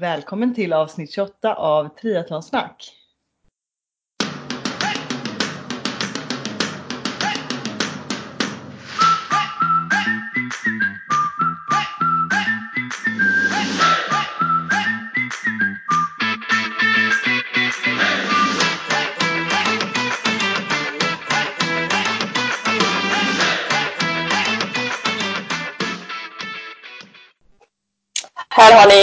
Välkommen till avsnitt 28 av Triathlonsnack.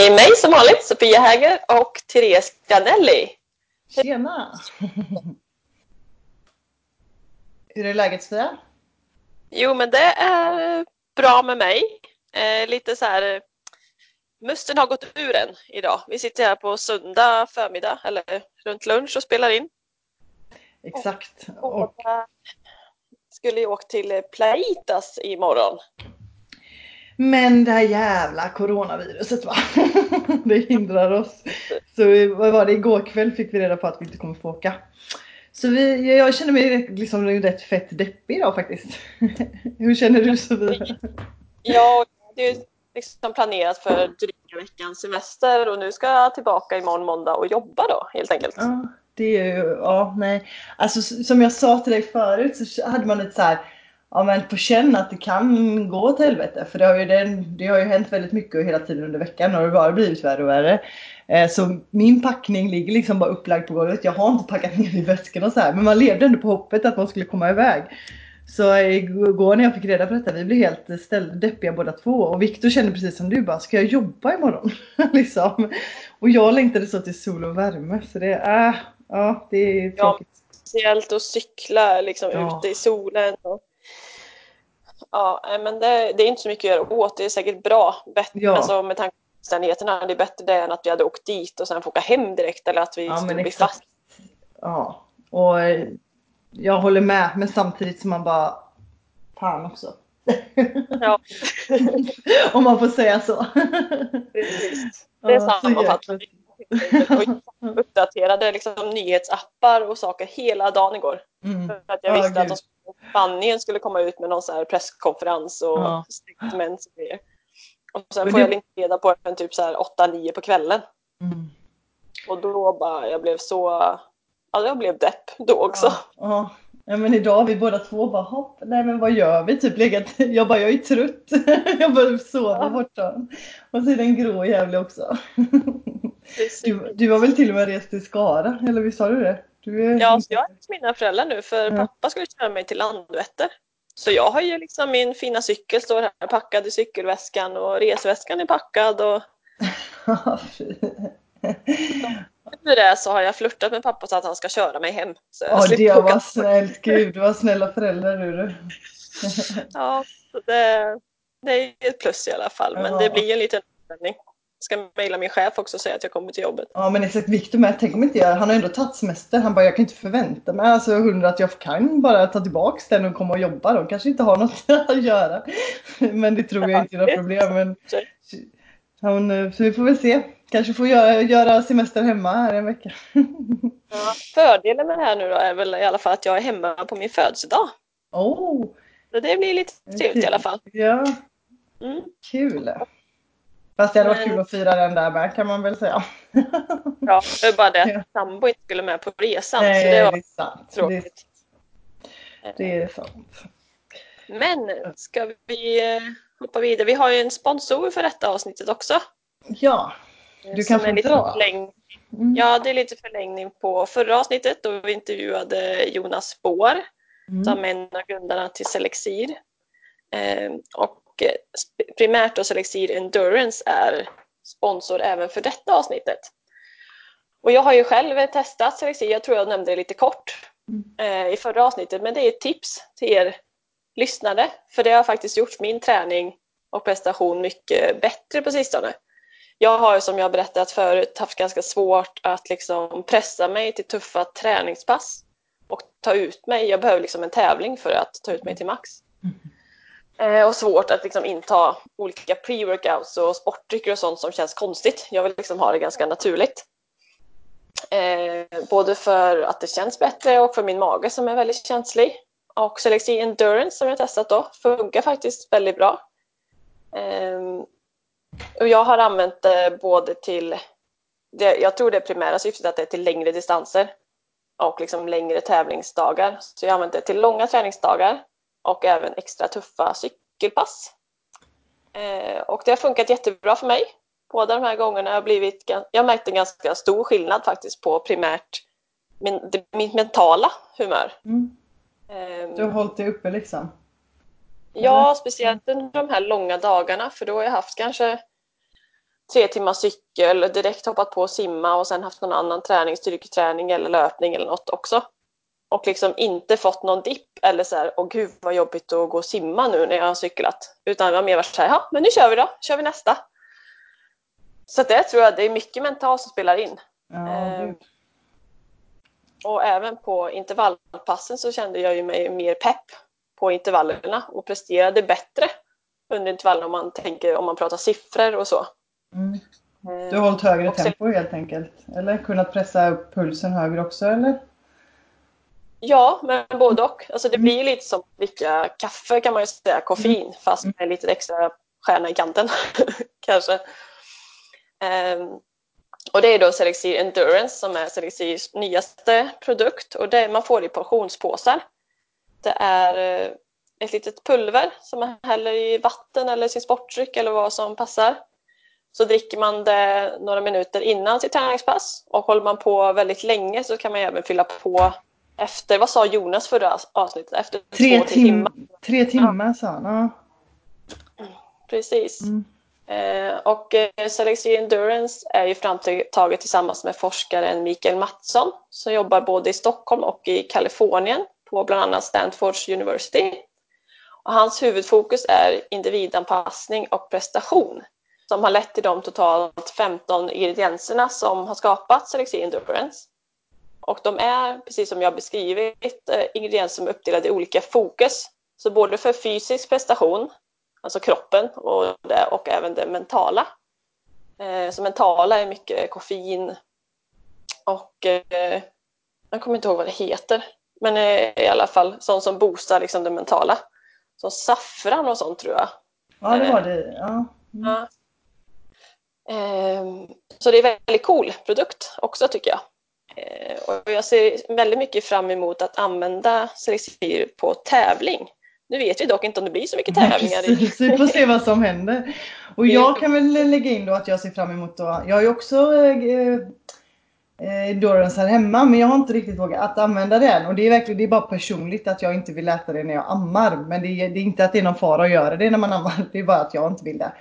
Ni mig som vanligt, Sofia Häger och Therese Granelli. Tjena! Hur är läget Sofia? Jo, men det är bra med mig. Eh, lite så här, musten har gått ur en idag. Vi sitter här på söndag förmiddag, eller runt lunch och spelar in. Exakt. Och Och, skulle ju åka till Plaitas imorgon. Men det här jävla coronaviruset va? Det hindrar oss. Så vad var det? Igår kväll fick vi reda på att vi inte kommer få åka. Så vi, jag känner mig liksom rätt fett deppig idag faktiskt. Hur känner du Sofia? Ja, det är liksom planerat för dryga veckans semester och nu ska jag tillbaka imorgon måndag och jobba då helt enkelt. Ja, det är ju, ja nej. Alltså som jag sa till dig förut så hade man lite så här, ja men på känn att det kan gå åt helvete. För det har ju, den, det har ju hänt väldigt mycket hela tiden under veckan och det har bara blivit värre och värre. Eh, Så min packning ligger liksom bara upplagd på golvet. Jag har inte packat ner i väskan och så här. Men man levde ändå på hoppet att man skulle komma iväg. Så igår när jag fick reda på detta, vi blev helt ställ, deppiga båda två. Och Viktor kände precis som du bara, ska jag jobba imorgon? liksom. Och jag längtade så till sol och värme. Så det är, ja det är Ja. tråkigt. Speciellt att cykla liksom Ja. ute i solen. Och... Ja, men det, det är inte så mycket att göra åt. Det är säkert bra. Bättre, Ja. alltså, med tanke på omständigheterna. Det är bättre det än att vi hade åkt dit och sen få åka hem direkt eller att vi Ja, skulle bli fast. Ja, och eh, jag håller med. Men samtidigt som man bara, fan också. Ja, Om man får säga så. precis. Det är Ja, sammanfattande. uppdaterade liksom, nyhetsappar och saker hela dagen igår. Mm. För att jag Ja, visste att gud. de skulle, Spanien skulle komma ut med någon så här presskonferens och Ja. statement och sen Men får det- jag inte reda på det förrän typ så här 8-9 på kvällen. Mm. Och då bara, jag blev så, ja jag blev depp då också. Ja, ja. men idag vi båda två bara hopp, nej men vad gör vi? Typ legat, jag bara jag är trött. jag bara sover Ja. borta. Och så är den grå jävlig också. Du, du har väl till och med rest till Skara, eller visst har du det? Ja, så jag är hos mina föräldrar nu för Ja. pappa skulle köra mig till Landvetter. Så jag har ju liksom min fina cykel står här packad i cykelväskan och resväskan är packad och hur det så har jag flörtat med pappa så att han ska köra mig hem. Så jag Ja, slipper det var snällt. Gud, vad snälla föräldrar du. du. Ja, det, det är ett plus i alla fall. Men Ja. det blir en liten omställning. Ska mejla min chef också och säga att jag kommer till jobbet. Ja, men exakt. Viktor med. Tänk om inte jag, han har ändå tagit semester. Han bara, jag kan inte förvänta mig alltså hundra att jag kan bara ta tillbaks den och komma och jobba. De kanske inte har något att göra. Men det tror jag inte är något problem. Men han, eh, så vi får väl se. Kanske får göra, göra semester hemma här en vecka. Ja. Fördelen med det här nu då är väl i alla fall att jag är hemma på min födelsedag. Oh, Så det blir lite trevligt i alla fall. Ja, Mm. kul. Fast det hade varit Men- kul att fira den där med kan man väl säga. Ja, det är bara det att sambo inte skulle med på resan. Nej, så det var det är sant. Det, tråkigt. det är sant. Men ska vi eh, hoppa vidare? Vi har ju en sponsor för detta avsnittet också. Ja. Du kan få dra. förläng- Mm. Ja, det är lite förlängning på förra avsnittet då vi intervjuade Jonas Spår Mm. som är en av grundarna till Selexir. Eh, och eh, sp- primärt då Selexir Endurance är sponsor även för detta avsnittet. Och jag har ju själv testat Selexir, jag tror jag nämnde det lite kort eh, i förra avsnittet, men det är ett tips till er lyssnare. För det har faktiskt gjort min träning och prestation mycket bättre på sistone. Jag har som jag berättat förut haft ganska svårt att liksom pressa mig till tuffa träningspass och ta ut mig. Jag behöver liksom en tävling för att ta ut mig till max. Eh, och svårt att liksom inta olika pre-workouts och sportdrycker och sånt som känns konstigt. Jag vill liksom ha det ganska naturligt. Eh, både för att det känns bättre och för min mage som är väldigt känslig. Och Selexi Endurance som jag testat då funkar faktiskt väldigt bra. Eh, och jag har använt det både till det, jag tror det primära syftet är att det är till längre distanser och liksom längre tävlingsdagar. Så jag använder det till långa träningsdagar och även extra tuffa cykelpass. Eh, och det har funkat jättebra för mig. Båda de här gångerna har jag blivit, jag märkt en ganska stor skillnad faktiskt på primärt min, mitt mentala humör. Mm. Eh, du har hållit dig uppe liksom? Ja, speciellt under de här långa dagarna för då har jag haft kanske tre timmar cykel, direkt hoppat på att simma och sen haft någon annan träning, styrketräning eller löpning eller något också. Och liksom inte fått någon dipp eller så här, åh gud vad jobbigt att gå och simma nu när jag har cyklat. Utan det har mer varit så här, ja men nu kör vi då, kör vi nästa. Så det tror jag det är mycket mentalt som spelar in. Ja, eh, och även på intervallpassen så kände jag ju mig mer pepp på intervallerna och presterade bättre under intervallerna om man tänker om man pratar siffror och så. Mm. Du har hållit högre tempo helt enkelt? Eller kunnat pressa upp pulsen högre också eller? Ja, men både och. Alltså det blir lite som att dricka kaffe kan man ju säga, koffein, mm. fast med lite extra stjärna i kanten kanske. Um, och det är då Selexir Endurance som är Selexirs nyaste produkt och det man får i portionspåsar. Det är eh, ett litet pulver som man häller i vatten eller sin sportdryck eller vad som passar. Så dricker man det några minuter innan sitt träningspass och håller man på väldigt länge så kan man även fylla på efter, vad sa Jonas förra avsnittet? Efter tre två tim timmar. Tre timmar ja. sa han. Ja. Precis. Mm. Eh, och eh, Selexi Endurance är ju framtaget tillsammans med forskaren Mikael Mattsson som jobbar både i Stockholm och i Kalifornien på bland annat Stanfords University. Och hans huvudfokus är individanpassning och prestation som har lett till de totalt 15 ingredienserna som har skapat Selexi Endurance. Och de är, precis som jag beskrivit, eh, ingredienser som är uppdelade i olika fokus. Så både för fysisk prestation, alltså kroppen, och, det, och även det mentala. Eh, så mentala är mycket koffein och eh, jag kommer inte ihåg vad det heter, men i alla fall sånt som boostar liksom det mentala. Som saffran och sånt tror jag. Ja, det var det. Ja. Mm. Så det är en väldigt cool produkt också tycker jag. Eh, och jag ser väldigt mycket fram emot att använda Selexir på tävling. Nu vet vi dock inte om det blir så mycket tävlingar. Precis, vi får se vad som händer. Och jag kan väl lägga in då att jag ser fram emot då, jag har ju också eh, eh, Dorans här hemma men jag har inte riktigt vågat använda det än. Och det är verkligen, det är bara personligt att jag inte vill äta det när jag ammar. Men det är, det är inte att det är någon fara att göra det när man ammar, det är bara att jag inte vill det.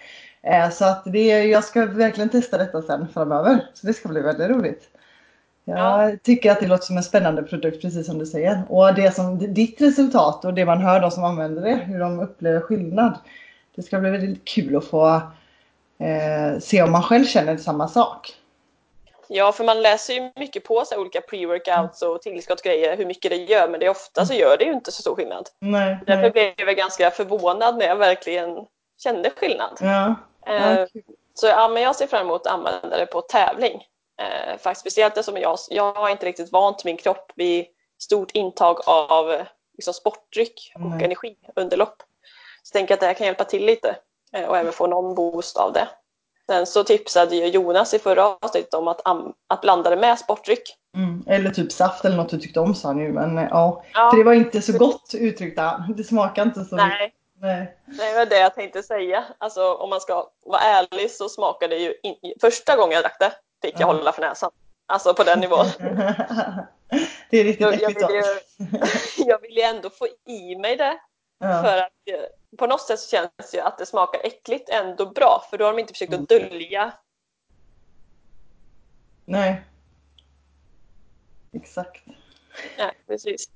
Eh, så att det, jag ska verkligen testa detta sen framöver. Så det ska bli väldigt roligt. Jag ja. tycker att det låter som en spännande produkt precis som du säger. Och det som ditt resultat och det man hör de som använder det, hur de upplever skillnad. Det ska bli väldigt kul att få eh, se om man själv känner samma sak. Ja, för man läser ju mycket på så olika pre-workouts och tillskottsgrejer, hur mycket det gör, men det ofta så gör det ju inte så stor skillnad. Nej, Därför nej. blev jag ganska förvånad när jag verkligen kände skillnad. Ja. Eh, så ja, men jag ser fram emot att använda det på tävling. Eh, faktiskt speciellt eftersom jag, jag är inte riktigt vant min kropp vid stort intag av liksom, sportdryck och mm. energi under lopp. Så jag tänker att det här kan hjälpa till lite eh, och även få någon boost av det. Sen så tipsade ju Jonas i förra avsnittet om att, att blanda det med sportdryck. Mm, eller typ saft eller något du tyckte om sa han ju. Men ja, ja. För det var inte så gott uttryckt. Det smakar inte så Nej. Nej. Det var det jag tänkte säga. Alltså om man ska vara ärlig så smakade det ju in... första gången jag drack det fick jag hålla för näsan. Alltså på den nivån. det är riktigt jag, jag, vill ju, jag vill ju ändå få i mig det. Ja. För att eh, på något sätt så känns det ju att det smakar äckligt ändå bra för då har de inte försökt att dölja. Nej. Exakt. Nej, precis.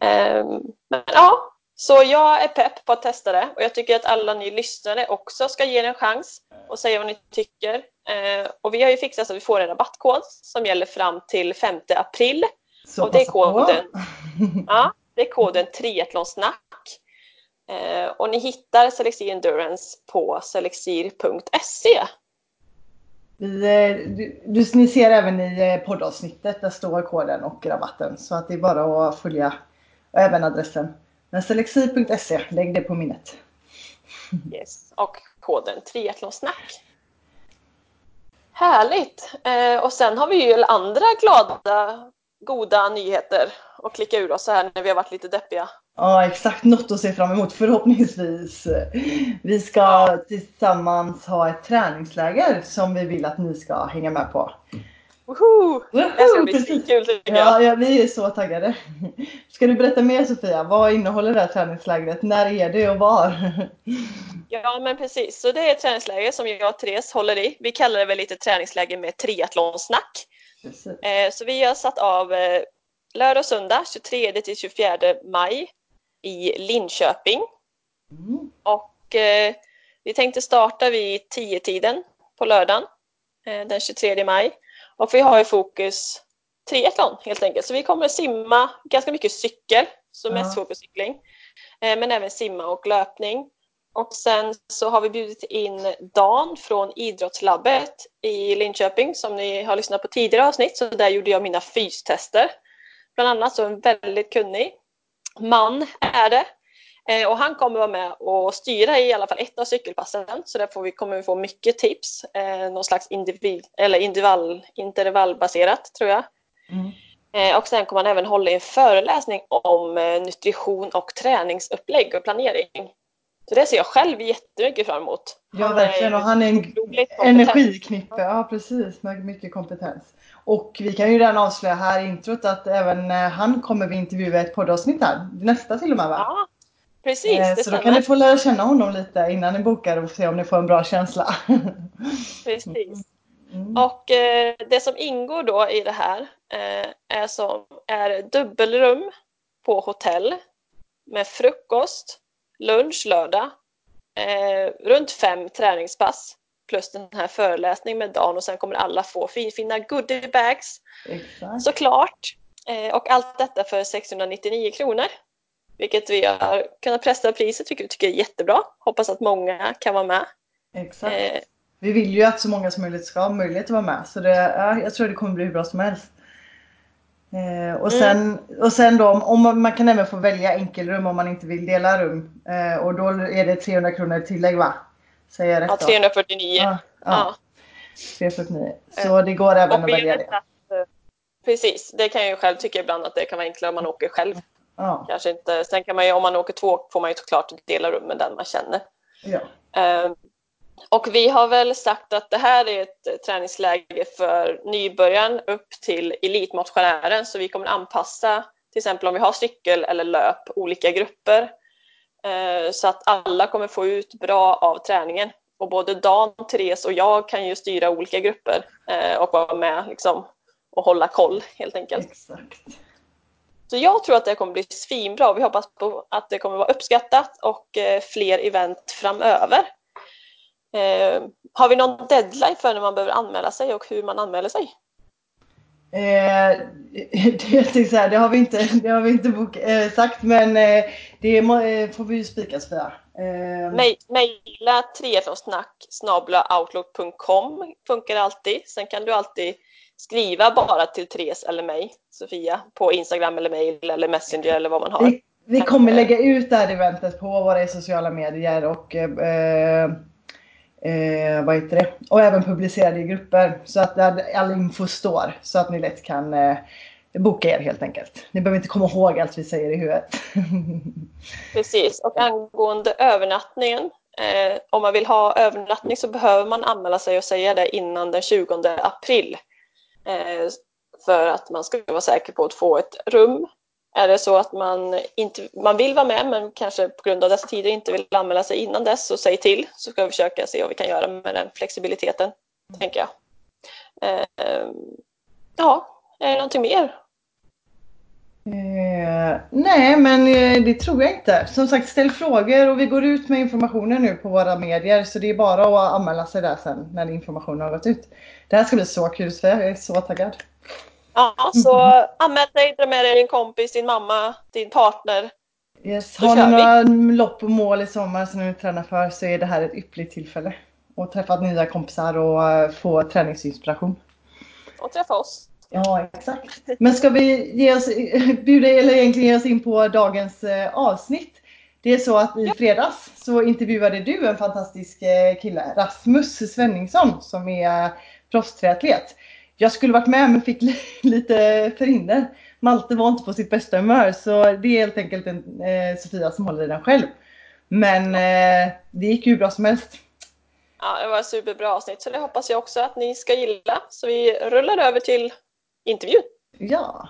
Um, men ja, så jag är pepp på att testa det och jag tycker att alla ni lyssnare också ska ge det en chans och säga vad ni tycker. Eh, och vi har ju fixat så att vi får en rabattkod som gäller fram till 5 april. Så och det är koden, ja, det är koden triathlonsnack. Eh, och ni hittar Selexir Endurance på selexir.se. Du, du, ni ser även i eh, poddavsnittet, där står koden och rabatten. Så att det är bara att följa och även adressen. Men selexir.se, lägg det på minnet. Yes, och koden triathlonsnack. Härligt! Eh, och sen har vi ju andra glada, goda nyheter att klicka ur oss här när vi har varit lite deppiga. Ja, exakt. Något att se fram emot förhoppningsvis. Vi ska tillsammans ha ett träningsläger som vi vill att ni ska hänga med på. Woho! Det ska bli kul tycker jag. Ja, ja, vi är så taggade. Ska du berätta mer Sofia? Vad innehåller det här träningslägret? När är det och var? Ja men precis, så det är ett träningsläger som jag och Therese håller i. Vi kallar det väl lite träningsläger med triathlonsnack. Eh, så vi har satt av eh, lördag och söndag 23 till 24 maj i Linköping. Mm. Och eh, vi tänkte starta vid 10-tiden på lördagen den 23 maj. Och vi har i fokus triathlon helt enkelt. Så vi kommer simma ganska mycket cykel, så mest ja. fokus cykling. Men även simma och löpning. Och sen så har vi bjudit in Dan från Idrottslabbet i Linköping som ni har lyssnat på tidigare avsnitt. Så där gjorde jag mina fystester. Bland annat så en väldigt kunnig man är det. Eh, och han kommer vara med och styra i alla fall ett av cykelpassen. Så där får vi, kommer vi få mycket tips. Eh, någon slags individ, eller individual, intervallbaserat tror jag. Mm. Eh, och sen kommer han även hålla en föreläsning om nutrition och träningsupplägg och planering. Så det ser jag själv jättemycket fram emot. Ja verkligen och han är en energiknippe, ja precis, med mycket kompetens. Och vi kan ju redan avslöja här i introt att även eh, han kommer vi intervjua ett poddavsnitt här, nästa till och med va? Ja, precis. Eh, så då kan ni få lära känna honom lite innan ni bokar och se om ni får en bra känsla. Precis. Mm. Och eh, det som ingår då i det här eh, är, som, är dubbelrum på hotell med frukost, lunch lördag, eh, runt fem träningspass plus den här föreläsningen med dagen och sen kommer alla få fina goodiebags såklart. Och allt detta för 699 kronor. Vilket vi har kunnat pressa priset, vilket vi tycker är jättebra. Hoppas att många kan vara med. Exakt. Eh, vi vill ju att så många som möjligt ska ha möjlighet att vara med. Så det, ja, jag tror det kommer bli hur bra som helst. Eh, och, mm. sen, mm. och sen då, om man, man, kan även få välja enkelrum om man inte vill dela rum. Eh, och då är det 300 kronor tillägg va? Säger jag rätt Ja, 349. Ja, ja. 349. Så det går även att välja det. Precis, det kan jag ju själv tycka ibland att det kan vara enklare om man åker själv. Ja. Kanske inte, sen kan man ju, om man åker två får man ju såklart dela rum med den man känner. Ja. Um, och vi har väl sagt att det här är ett träningsläge för nybörjaren upp till elitmotionären så vi kommer anpassa till exempel om vi har cykel eller löp olika grupper eh, så att alla kommer få ut bra av träningen. Och både Dan, Therese och jag kan ju styra olika grupper eh, och vara med liksom, och hålla koll helt enkelt. Exakt. Så jag tror att det kommer bli svinbra. Vi hoppas på att det kommer vara uppskattat och eh, fler event framöver. Eh, har vi någon deadline för när man behöver anmäla sig och hur man anmäler sig? Eh, det, så här, det har vi inte, det har vi inte bok, eh, sagt men eh, det må, eh, får vi ju spika Sofia. Eh. Mejla triathlonsnack outlook.com funkar alltid. Sen kan du alltid skriva bara till Therese eller mig, Sofia, på Instagram eller mail eller Messenger eller vad man har. Vi, vi kommer lägga ut det här eventet på våra sociala medier och eh, Eh, vad heter det? Och även publicerade i grupper så att all info står så att ni lätt kan eh, boka er helt enkelt. Ni behöver inte komma ihåg allt vi säger i huvudet. Precis, och angående övernattningen. Eh, om man vill ha övernattning så behöver man anmäla sig och säga det innan den 20 april. Eh, för att man ska vara säker på att få ett rum är det så att man, inte, man vill vara med men kanske på grund av dessa tider inte vill anmäla sig innan dess så säg till så ska vi försöka se vad vi kan göra med den flexibiliteten, tänker jag. Eh, ja, är det någonting mer? Eh, nej, men eh, det tror jag inte. Som sagt, ställ frågor och vi går ut med informationen nu på våra medier så det är bara att anmäla sig där sen när informationen har gått ut. Det här ska bli så kul, så jag är så taggad. Ja, så anmäl dig, dra med dig din kompis, din mamma, din partner. Yes. Har ni några lopp och mål i sommar som ni vill träna för så är det här ett ypperligt tillfälle. att träffa nya kompisar och eh, få träningsinspiration. Och träffa oss. Ja, exakt. Men ska vi ge oss, bjuda, eller egentligen ge oss in på dagens eh, avsnitt? Det är så att i fredags så intervjuade du en fantastisk eh, kille, Rasmus Svenningsson, som är proffstriatlet. Jag skulle varit med men fick lite förhinder. Malte var inte på sitt bästa humör så det är helt enkelt en, eh, Sofia som håller i den själv. Men eh, det gick ju bra som helst. Ja, det var ett superbra avsnitt så det hoppas jag också att ni ska gilla. Så vi rullar över till Intervju. Ja.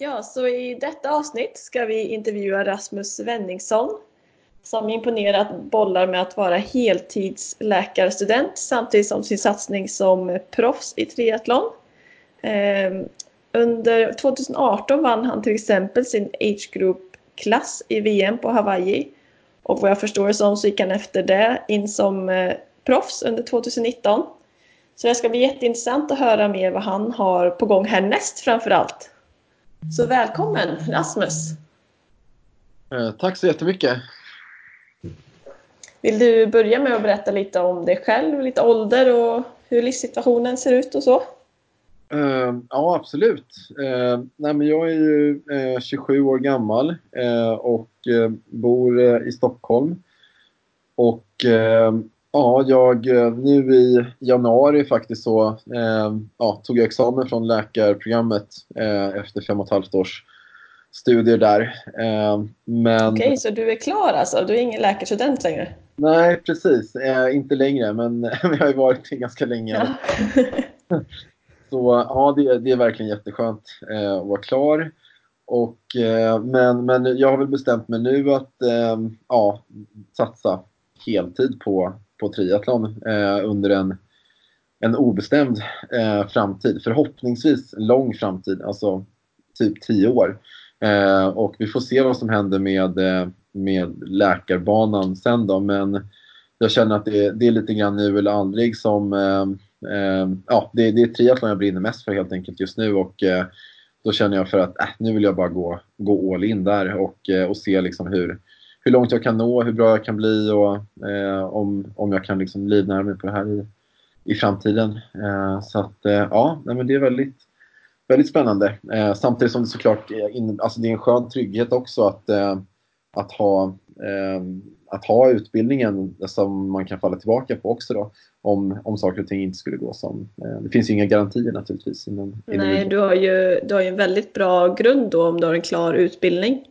Ja, så i detta avsnitt ska vi intervjua Rasmus Svenningsson som imponerat bollar med att vara heltidsläkarstudent samtidigt som sin satsning som proffs i triathlon. Ehm, under 2018 vann han till exempel sin Age Group-klass i VM på Hawaii. Och vad jag förstår som så gick han efter det in som eh, proffs under 2019. Så det ska bli jätteintressant att höra mer vad han har på gång härnäst framför allt. Så välkommen Rasmus! Eh, tack så jättemycket! Vill du börja med att berätta lite om dig själv, lite ålder och hur livssituationen ser ut och så? Uh, ja, absolut. Uh, nej, men jag är ju uh, 27 år gammal och bor i Stockholm. Och ja, jag nu i januari faktiskt så ja, tog jag examen från läkarprogrammet efter fem och ett halvt års studier där. Men... Okej, okay, så du är klar alltså? Du är ingen läkarstudent längre? Nej, precis. inte längre, men jag har ju varit det ganska länge. Ja. Så ja, det, det är verkligen jätteskönt eh, att vara klar. Och, eh, men, men jag har väl bestämt mig nu att eh, ja, satsa heltid på, på triathlon eh, under en, en obestämd eh, framtid. Förhoppningsvis lång framtid, alltså typ tio år. Eh, och vi får se vad som händer med, eh, med läkarbanan sen då. Men jag känner att det, det är lite grann nu eller aldrig som eh, eh, ja, det, det är triathlon jag brinner mest för helt enkelt just nu och eh, då känner jag för att äh, nu vill jag bara gå, gå all in där och, eh, och se liksom hur, hur långt jag kan nå, hur bra jag kan bli och eh, om, om jag kan liksom livnära mig på det här i, i framtiden. Eh, så att eh, ja, nej, men det är väldigt, väldigt spännande. samtidigt som det såklart in, alltså det är en skön trygghet också att, att ha att ha utbildningen som man kan falla tillbaka på också då om, om saker och ting inte skulle gå som... Eh, det finns ju inga garantier naturligtvis. Inom, Nej, du har, ju, du har ju en väldigt bra grund då om du har en klar utbildning.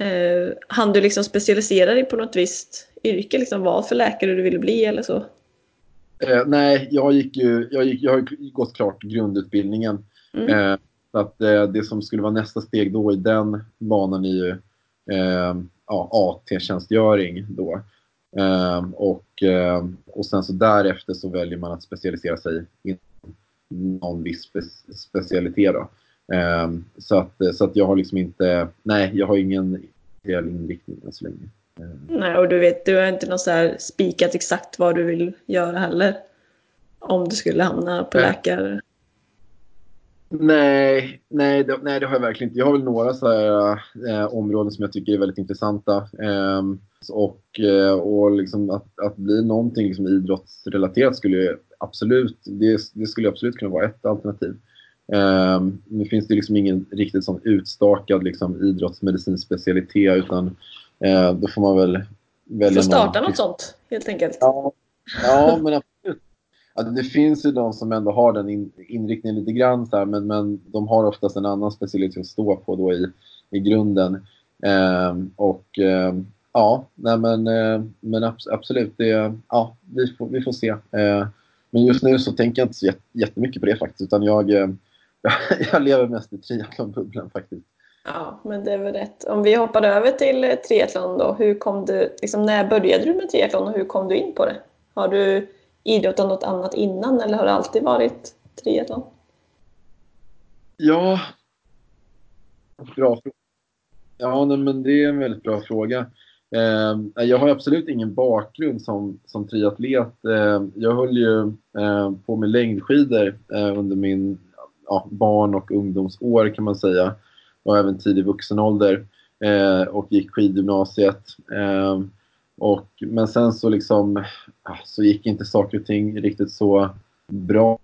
Eh, hann du liksom specialisera dig på något visst yrke? Liksom vad för läkare du ville bli eller så? Eh, nej, jag, gick ju, jag, gick, jag har gått klart grundutbildningen. Mm. Eh, så att, eh, det som skulle vara nästa steg då i den banan är ju eh, ja, AT-tjänstgöring. Då. Ehm, och, ehm, och sen så därefter så väljer man att specialisera sig i någon viss spe specialitet. Då. Ehm, så, att, så att jag har liksom inte, nej jag har ingen ideell inriktning än så länge. Nej, och du vet, du har inte något så spikat exakt vad du vill göra heller? Om du skulle hamna på läkare? Nej, nej det, nej, det har jag verkligen inte. Jag har väl några så här, eh, områden som jag tycker är väldigt intressanta. Eh, och och liksom att, att bli någonting liksom idrottsrelaterat skulle absolut, det, det skulle absolut kunna vara ett alternativ. Eh, nu finns det liksom ingen riktigt sån utstakad liksom, idrottsmedicinspecialitet utan eh, då får man väl välja Får starta någon... något sånt helt enkelt. Ja, ja men absolut. Alltså, det finns ju de som ändå har den in, inriktningen lite grann så här, men, men de har oftast en annan specialitet att stå på då i, i grunden. Eh, och eh, ja, nej men, eh, men absolut, det, ja, vi, får, vi får se. Eh, men just nu så tänker jag inte så jättemycket på det faktiskt, utan jag, jag lever mest i triathlonbubblan faktiskt. Ja, men det är väl rätt. Om vi hoppar över till triathlon då, hur kom du, liksom, när började du med triathlon och hur kom du in på det? Har du idrottat något annat innan eller har det alltid varit triathlon? Ja, bra fråga. Ja, nej, men det är en väldigt bra fråga. Eh, jag har absolut ingen bakgrund som, som triatlet. Eh, jag höll ju eh, på med längdskidor eh, under min ja, barn och ungdomsår kan man säga. Och även tidig vuxen ålder. Eh, och gick skidgymnasiet. Eh, och, men sen så liksom ah, så gick inte saker och ting riktigt så bra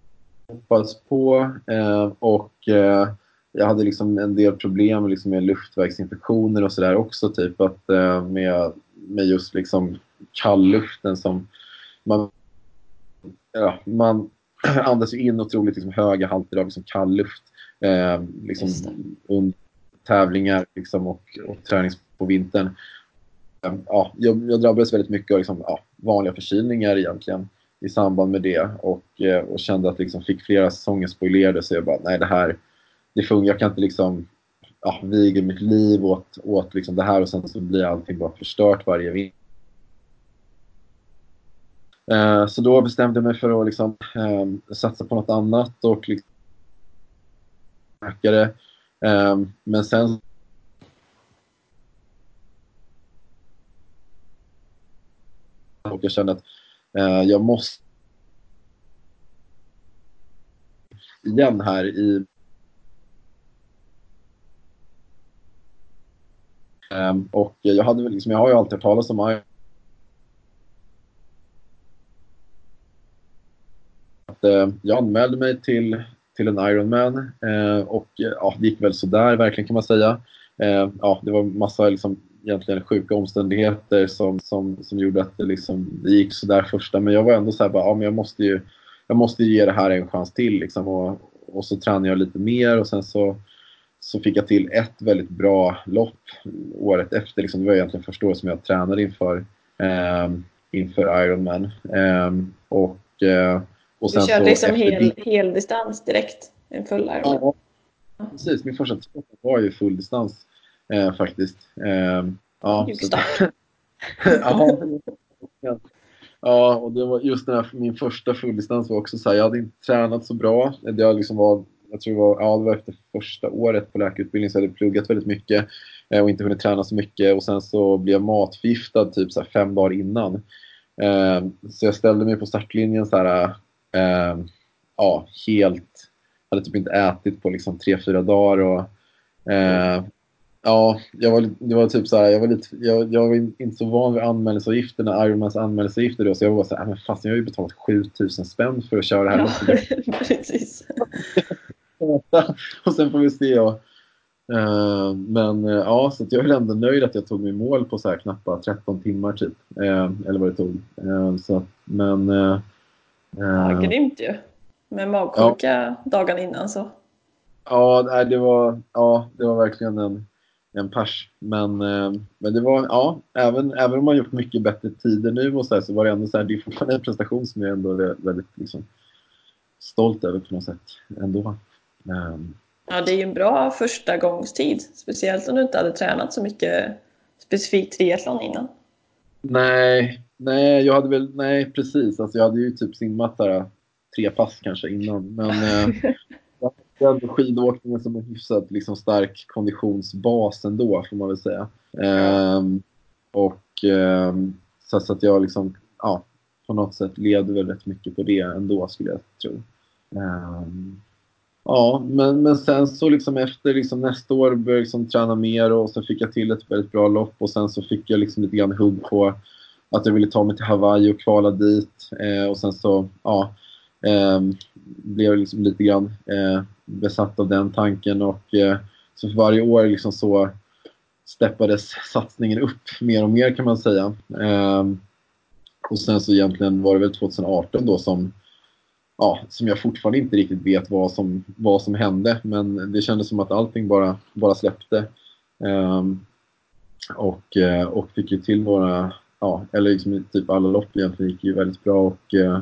hoppas på. Eh, och eh, jag hade liksom en del problem liksom med luftvägsinfektioner och sådär också. Typ att eh, med, med just liksom kallluften som man, ja, man andas ju in otroligt liksom höga halter av liksom kallluft eh, liksom under tävlingar liksom och, och träning på vintern. Eh, ja, jag, jag drabbades väldigt mycket av liksom, ja, vanliga förkylningar egentligen i samband med det och, eh, och kände att liksom fick flera säsonger spoilerade så jag bara, nej det här, det funkar, jag kan inte liksom ja, viga mitt liv åt, åt liksom det här och sen så blir allting bara förstört varje vinter. Eh, så då bestämde jag mig för att liksom, eh, satsa på något annat och liksom, eh, Men sen och jag kände att eh, jag måste igen här i Um, och jag, hade, liksom, jag har ju alltid hört talas om att eh, Jag anmälde mig till, till en Ironman eh, och eh, ja, det gick väl sådär verkligen kan man säga. Eh, ja, det var massa liksom, egentligen sjuka omständigheter som, som, som gjorde att det, liksom, det gick sådär första. Men jag var ändå såhär, ja, men jag måste ju jag måste ge det här en chans till. Liksom, och, och så tränade jag lite mer och sen så, så fick jag till ett väldigt bra lopp året efter. Liksom, det var egentligen första året som jag tränade inför, eh, inför Ironman. Eh, och, eh, och sen du körde så liksom hel, hel distans direkt? En full Ironman? Ja, precis. Min första triathlon var ju full distans eh, faktiskt. Eh, ja, ja, Ja, och det var just den här, min första fulldistans var också så här, jag hade inte tränat så bra. Det liksom var, jag tror det var, ja, det var efter första året på läkarutbildningen så jag hade pluggat väldigt mycket eh, och inte hunnit träna så mycket och sen så blev jag matförgiftad typ så fem dagar innan. Eh, så jag ställde mig på startlinjen så här, eh, ja, helt, hade typ inte ätit på liksom tre, fyra dagar och eh, Ja, jag var, det var typ så här, jag var, lite, jag, jag var inte så van vid anmälningsavgifterna, Ironmans anmälningsavgifter då, så jag var så här, men fast jag har ju betalat 7000 spänn för att köra det här. Ja, precis. och sen får vi se. Och, uh, men uh, ja, så jag är ändå nöjd att jag tog mig mål på så här knappa 13 timmar typ. Uh, eller vad det tog. så, men... ja, grymt ju. Med magsjuka ja. dagen innan så. Ja, det var, ja, det var verkligen en en pers. Men, eh, men det var, ja, även, även om man gjort mycket bättre tider nu och så, här, så var det ändå så här, det är fortfarande en prestation som jag ändå är väldigt liksom, stolt över på något sätt ändå. Um, ja, det är ju en bra första gångstid, speciellt om du inte hade tränat så mycket specifikt triathlon innan. Nej, nej, jag hade väl, nej precis, alltså jag hade ju typ simmat där tre pass kanske innan, men eh, jag ändå skidåkningen som en hyfsat liksom, stark konditionsbas ändå, får man väl säga. Ehm, och ehm, så, så, att jag liksom, ja, på något sätt leder väl rätt mycket på det ändå, skulle jag tro. Ehm, ja, men, men sen så liksom efter liksom nästa år började jag liksom träna mer och så fick jag till ett väldigt bra lopp och sen så fick jag liksom lite grann hugg på att jag ville ta mig till Hawaii och kvala dit. Eh, och sen så, ja, eh, blev liksom lite grann eh, besatt av den tanken och eh, så för varje år liksom så steppades satsningen upp mer och mer kan man säga. Eh, och sen så egentligen var det väl 2018 då som ja, som jag fortfarande inte riktigt vet vad som, vad som hände men det kändes som att allting bara, bara släppte. Um, och, eh, och fick ju till några, ja, eller liksom typ alla lopp egentligen gick ju väldigt bra och eh,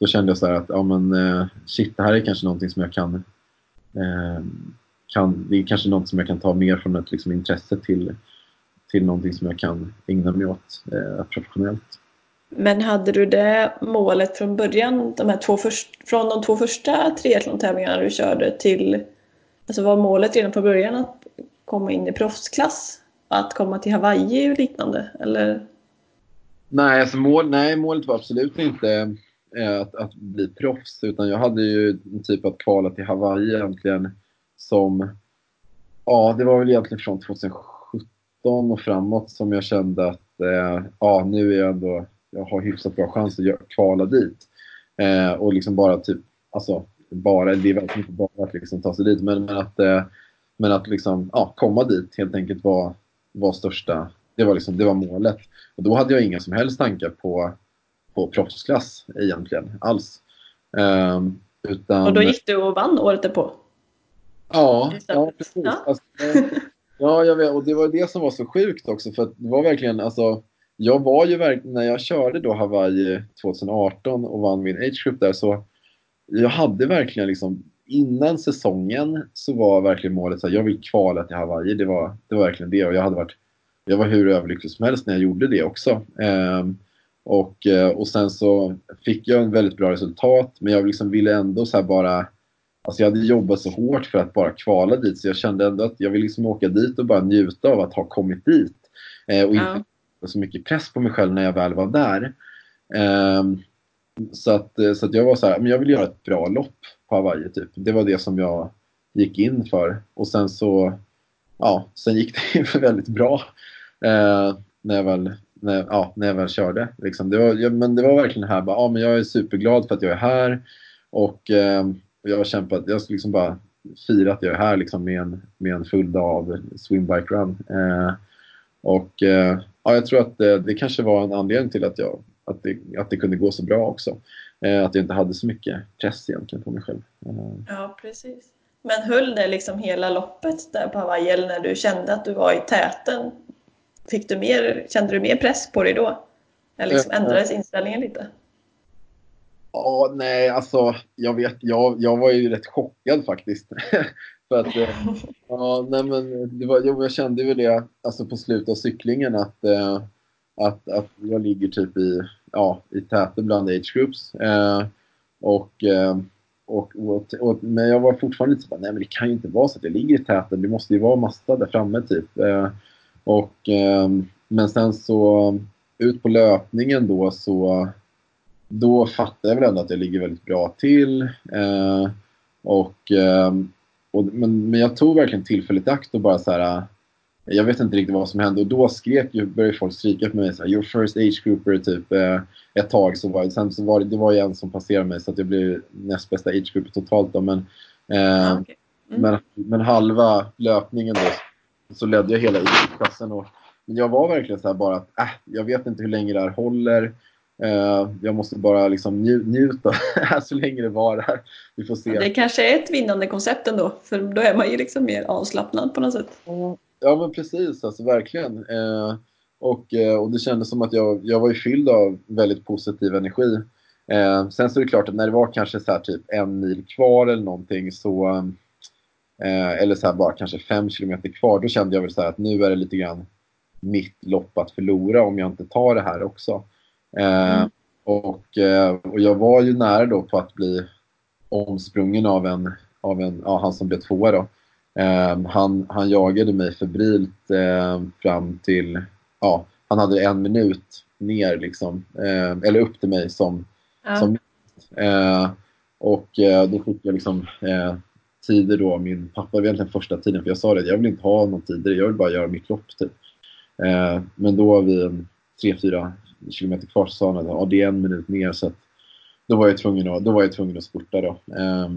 då kände jag så att ja, men, eh, shit, det här är kanske någonting som jag kan Eh, kan, det är kanske något som jag kan ta mer från ett liksom, intresse till, till någonting som jag kan ägna mig åt eh, professionellt. Men hade du det målet från början, de här två först, från de två första triathlon-tävlingarna du körde till, alltså var målet redan från början att komma in i proffsklass? Att komma till Hawaii och liknande? Eller? Nej, alltså mål, nej, målet var absolut inte eh, att, att bli proffs utan jag hade ju typ att kvala till Hawaii egentligen som, ja det var väl egentligen från 2017 och framåt som jag kände att eh, ja nu är jag ändå, jag har hyfsat bra chans att kvala dit. Eh, och liksom bara typ, alltså bara, det är verkligen inte bara att liksom ta sig dit men, men att, eh, men att liksom, ja, komma dit helt enkelt var, var största, det var, liksom, det var målet. Och då hade jag inga som helst tankar på, på proffsklass egentligen alls. Um, utan... Och då gick du och vann året därpå? Ja, ja precis. Ja. Alltså, ja, jag vet, och det var det som var så sjukt också för det var verkligen, alltså jag var ju verkligen, när jag körde då Hawaii 2018 och vann min age group där så jag hade verkligen liksom innan säsongen så var verkligen målet att jag vill kvala till Hawaii. Det var, det var verkligen det och jag hade varit jag var hur överlycklig som helst när jag gjorde det också. Ehm, och, eh, och sen så fick jag en väldigt bra resultat men jag liksom ville ändå så bara Alltså jag hade jobbat så hårt för att bara kvala dit så jag kände ändå att jag vill liksom åka dit och bara njuta av att ha kommit dit. Eh, och inte ja. så mycket press på mig själv när jag väl var där. Eh, så att, eh, så att jag var så här, men jag vill göra ett bra lopp på Hawaii typ. Det var det som jag gick in för. Och sen så, ja, sen gick det väldigt bra. Eh, när jag väl när, ja, när jag väl körde. Liksom. Det var, ja, men det var verkligen här, bara, ja, men jag är superglad för att jag är här och eh, jag har kämpat, jag ska liksom bara fira att jag är här liksom, med, en, med en full dag av swimbike run. Eh, och eh, ja, jag tror att det, det kanske var en anledning till att, jag, att, det, att det kunde gå så bra också. Eh, att jag inte hade så mycket press egentligen på mig själv. Eh. Ja, precis. Men höll det liksom hela loppet där på Hawaii eller när du kände att du var i täten? Fick du mer, kände du mer press på dig då? Eller liksom eh, ändrades inställningen lite? Ja, nej, alltså jag vet, jag, jag var ju rätt chockad faktiskt. För att, ja, nej men det var, jag kände ju det alltså på slutet av cyklingen att, att, att jag ligger typ i, ja, i täten bland age groups. Eh, och, och, och, och, men jag var fortfarande lite så nej men det kan ju inte vara så att jag ligger i täten, det måste ju vara massa där framme typ. Eh, och, eh, men sen så ut på löpningen då så då fattar jag väl ändå att jag ligger väldigt bra till. Eh, och, eh, och, men, men jag tog verkligen tillfället i akt och bara så här, jag vet inte riktigt vad som hände och då skrek ju, började folk skrika på mig så här, “Your first age grouper” typ eh, ett tag. Så var, sen så var det, det var ju en som passerade mig så att jag blev näst bästa age grouper totalt då. Men, eh, ah, okay. mm. men, men halva löpningen då så ledde jag hela klassen. Och, men jag var verkligen så här bara att äh, jag vet inte hur länge det här håller. Uh, jag måste bara liksom nj njuta så länge det varar. Vi får se. Det kanske är ett vinnande koncept ändå, för då är man ju liksom mer avslappnad på något sätt. Ja men precis, alltså verkligen. Uh, och, uh, och det kändes som att jag, jag var ju fylld av väldigt positiv energi. sen så är det klart att när det var kanske så typ en mil kvar eller någonting så Eh, eller så här bara kanske fem kilometer kvar. Då kände jag väl så att nu är det lite grann mitt lopp att förlora om jag inte tar det här också. Eh, mm. och, eh, och jag var ju nära då på att bli omsprungen av en, av en ja, han som blev tvåa då. Eh, han, han jagade mig febrilt eh, fram till, ja, han hade en minut ner liksom, eh, eller upp till mig som, ja. som och då fick jag liksom tider då min pappa, var egentligen första tiden, för jag sa det, jag vill inte ha någon tider, jag vill bara göra mitt lopp typ. Eh, men då vid 3-4 kilometer kvar så sa han att ja, det är en minut mer så att då var jag tvungen att, då var jag tvungen att spurta då. Eh,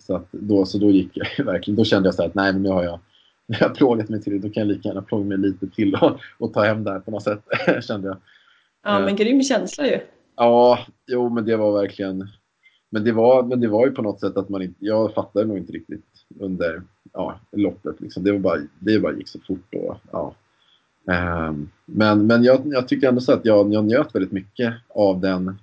så, att då, så då gick jag verkligen, då kände jag så här att nej men nu har jag, jag har plågat mig till det, då kan jag lika gärna plåga mig lite till och, och ta hem det här på något sätt, kände jag. Ja men grym känsla ju. Ja, jo men det var verkligen men det, var, men det var ju på något sätt att man inte, jag fattade nog inte riktigt under ja, loppet. Liksom. Det, var bara, det bara gick så fort. Och, ja. Um, men men jag, jag tycker ändå så att jag, jag njöt väldigt mycket av, den,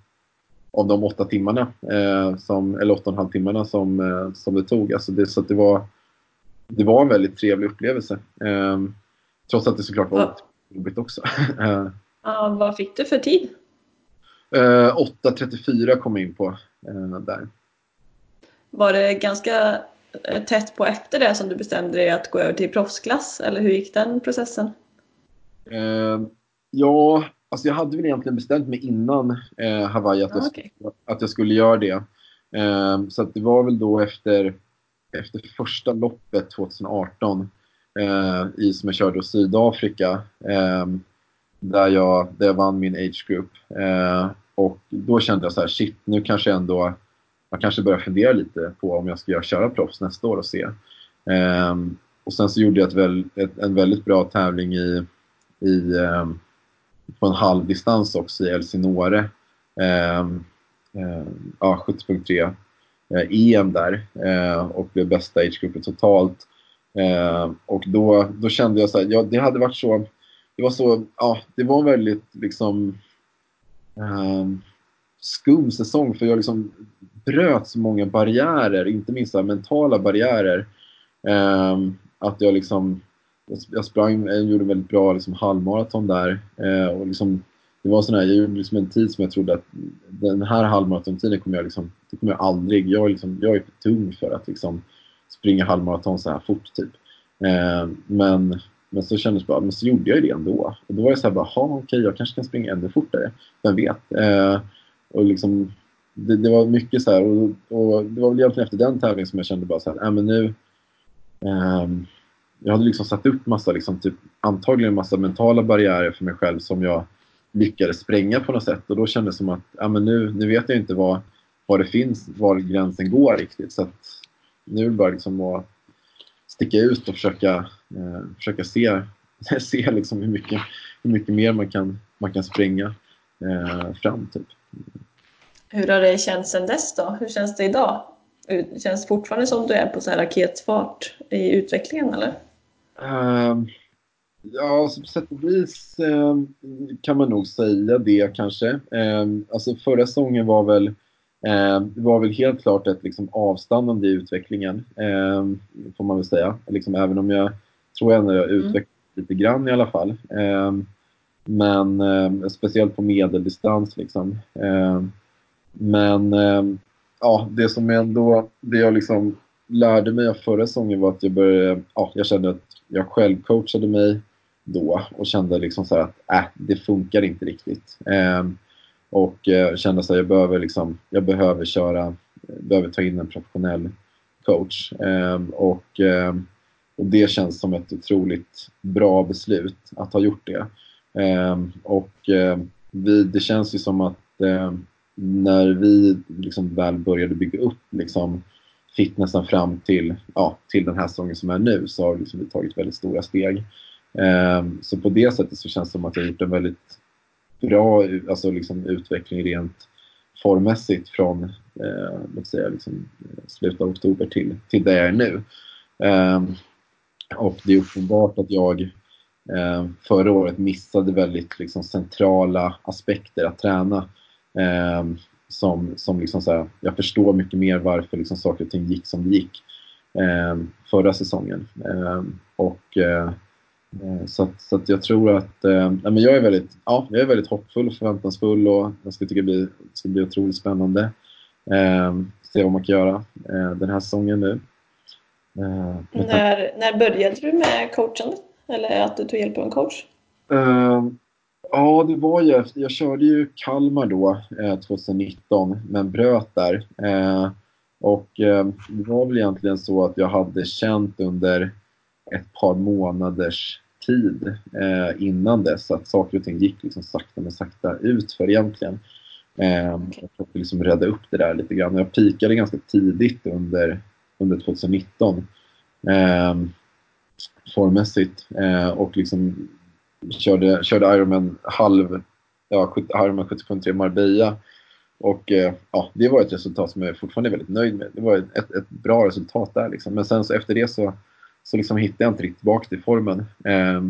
av de åtta timmarna, eh, som, eller åtta och en halv timmarna som, eh, som det tog. Alltså det, så det, var, det var en väldigt trevlig upplevelse. Eh, trots att det såklart var jobbigt också. ja, vad fick du för tid? 8.34 kom jag in på Eh, där. Var det ganska eh, tätt på efter det som du bestämde dig att gå över till proffsklass eller hur gick den processen? Eh, ja, alltså jag hade väl egentligen bestämt mig innan eh, Hawaii att, Ah, jag, okej. att jag skulle göra det. Eh, så det var väl då efter, efter första loppet 2018 eh, i som jag körde i Sydafrika eh, där, jag, där jag vann min age group. Och då kände jag så här, shit, nu kanske jag ändå man kanske börjar fundera lite på om jag ska göra, köra proffs nästa år och se. Um, och sen så gjorde jag ett väl, ett, en väldigt bra tävling i, i, um, på en halvdistans också i Elsinore. Um, ehm, ja, 70.3 EM eh, där eh, och blev bästa age-gruppen totalt. Och då, då kände jag så här, ja, det hade varit så, det var så, ja, det var en väldigt liksom Ehm, um, skum säsong för jag liksom bröt så många barriärer, inte minst så här mentala barriärer. Um, att jag liksom, jag, sprang, jag gjorde en väldigt bra liksom halvmaraton där. Eh, och liksom, det var sån här, jag gjorde liksom en tid som jag trodde att den här halvmaratontiden kommer jag liksom, det kommer jag aldrig, jag är, liksom, jag är för tung för att liksom springa halvmaraton så här fort typ. Ehm, men, men så kändes det bara, men så gjorde jag ju det ändå. Och då var jag så här bara, okej, okay, jag kanske kan springa ännu fortare. Vem vet? Eh, och liksom, det, det, var mycket så här, och, och, det var väl egentligen efter den tävlingen som jag kände bara så här, äh, men nu... Eh, jag hade liksom satt upp massa, liksom, typ, antagligen massa mentala barriärer för mig själv som jag lyckades spränga på något sätt. Och då kändes det som att äh, men nu, nu vet jag inte vad, vad det finns, var gränsen går riktigt. Så att nu är det bara liksom att sticka ut och försöka, eh, försöka se, se liksom hur, mycket, hur mycket mer man kan, man kan spränga eh, fram. Typ. Hur har det känts sedan dess då? Hur känns det idag? Det känns fortfarande som du är på så här raketfart i utvecklingen eller? Um, ja, alltså på sätt och vis um, kan man nog säga det kanske. Um, alltså förra säsongen var väl, um, var väl helt klart ett liksom, avstannande i utvecklingen, um, får man väl säga. Liksom, även om jag tror ändå jag utvecklats lite grann i alla fall. Um, men um, speciellt på medeldistans liksom. Men ja, det som ändå, det jag liksom lärde mig av förra säsongen var att jag började, ja, jag kände att jag själv coachade mig då och kände liksom så att äh, det funkar inte riktigt. Och eh, kände att jag behöver liksom, jag behöver köra, behöver ta in en professionell coach. Eh, och, eh, och det känns som ett otroligt bra beslut att ha gjort det. Ehm, och ehm, vi, det känns ju som att ehm, när vi liksom väl började bygga upp liksom, fitnessen fram till, ja, till den här säsongen som är nu så har liksom vi tagit väldigt stora steg. Så på det sättet så känns det som att jag har gjort en väldigt bra alltså liksom, utveckling rent formmässigt från eh, låt säga, liksom, eh, slutet av oktober till, till där jag är nu. Eh, och det är uppenbart att jag eh, förra året missade väldigt liksom, centrala aspekter att träna. Eh, som, som liksom så här, jag förstår mycket mer varför liksom saker och ting gick som det gick eh, förra säsongen. Eh, och, eh, så att, så att jag tror att eh, men jag, är väldigt, ja, jag är väldigt hoppfull och förväntansfull och jag ska tycka det, blir, det ska bli otroligt spännande. Eh, se vad man kan göra eh, den här säsongen nu. när, när började du med coachandet? Eller att du tog hjälp av en coach? Ja, det var ju Jag körde ju Kalmar då, eh, 2019, men bröt där. Eh, och eh, det var väl egentligen så att jag hade känt under ett par månaders tid eh, innan dess att saker och ting gick liksom sakta men sakta ut för egentligen. Eh. Jag försökte liksom rädda upp det där lite grann. Jag pikade ganska tidigt under, under 2019 eh, formmässigt eh, och liksom körde, körde Ironman halv, ja, Ironman 70.3 Marbella. Och eh, ja, det var ett resultat som jag fortfarande är väldigt nöjd med. Det var ett, ett bra resultat där liksom. Men sen så efter det så, så liksom hittade jag inte riktigt tillbaka till formen. Eh,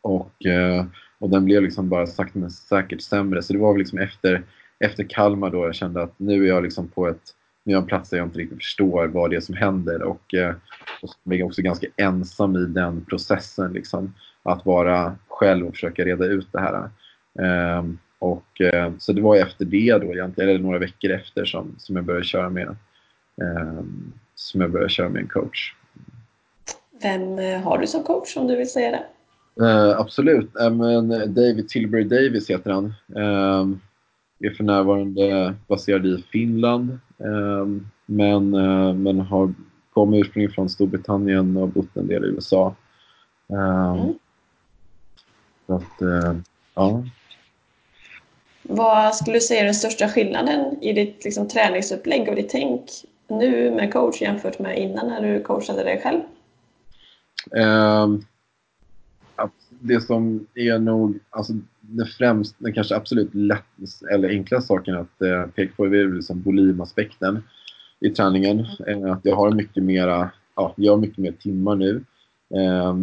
och, eh, och den blev liksom bara sakta men säkert sämre. Så det var väl liksom efter, efter Kalmar då jag kände att nu är jag liksom på ett nu är jag en plats där jag inte riktigt förstår vad det är som händer och, eh, och jag är också ganska ensam i den processen. Liksom att vara själv och försöka reda ut det här. Ehm, och, eh, så det var efter det då egentligen, eller några veckor efter som, som jag började köra med ehm, som jag började köra med en coach. Vem uh, har du som coach om du vill säga det? Uh, absolut. Uh, men David Tilbury Davis heter han. Uh, är för närvarande baserad i Finland. men, men har kommer ursprungligen från Storbritannien och bott en del i USA. Mm. Så att, ja. Vad skulle du säga är den största skillnaden i ditt liksom, träningsupplägg och ditt tänk nu med coach jämfört med innan när du coachade dig själv? Um, det som är nog, alltså det främst, den kanske absolut lätt, eller enkla saken att eh, peka på är liksom volymaspekten i träningen. Eh, att jag har mycket mera, ja, jag har mycket mer timmar nu. Eh,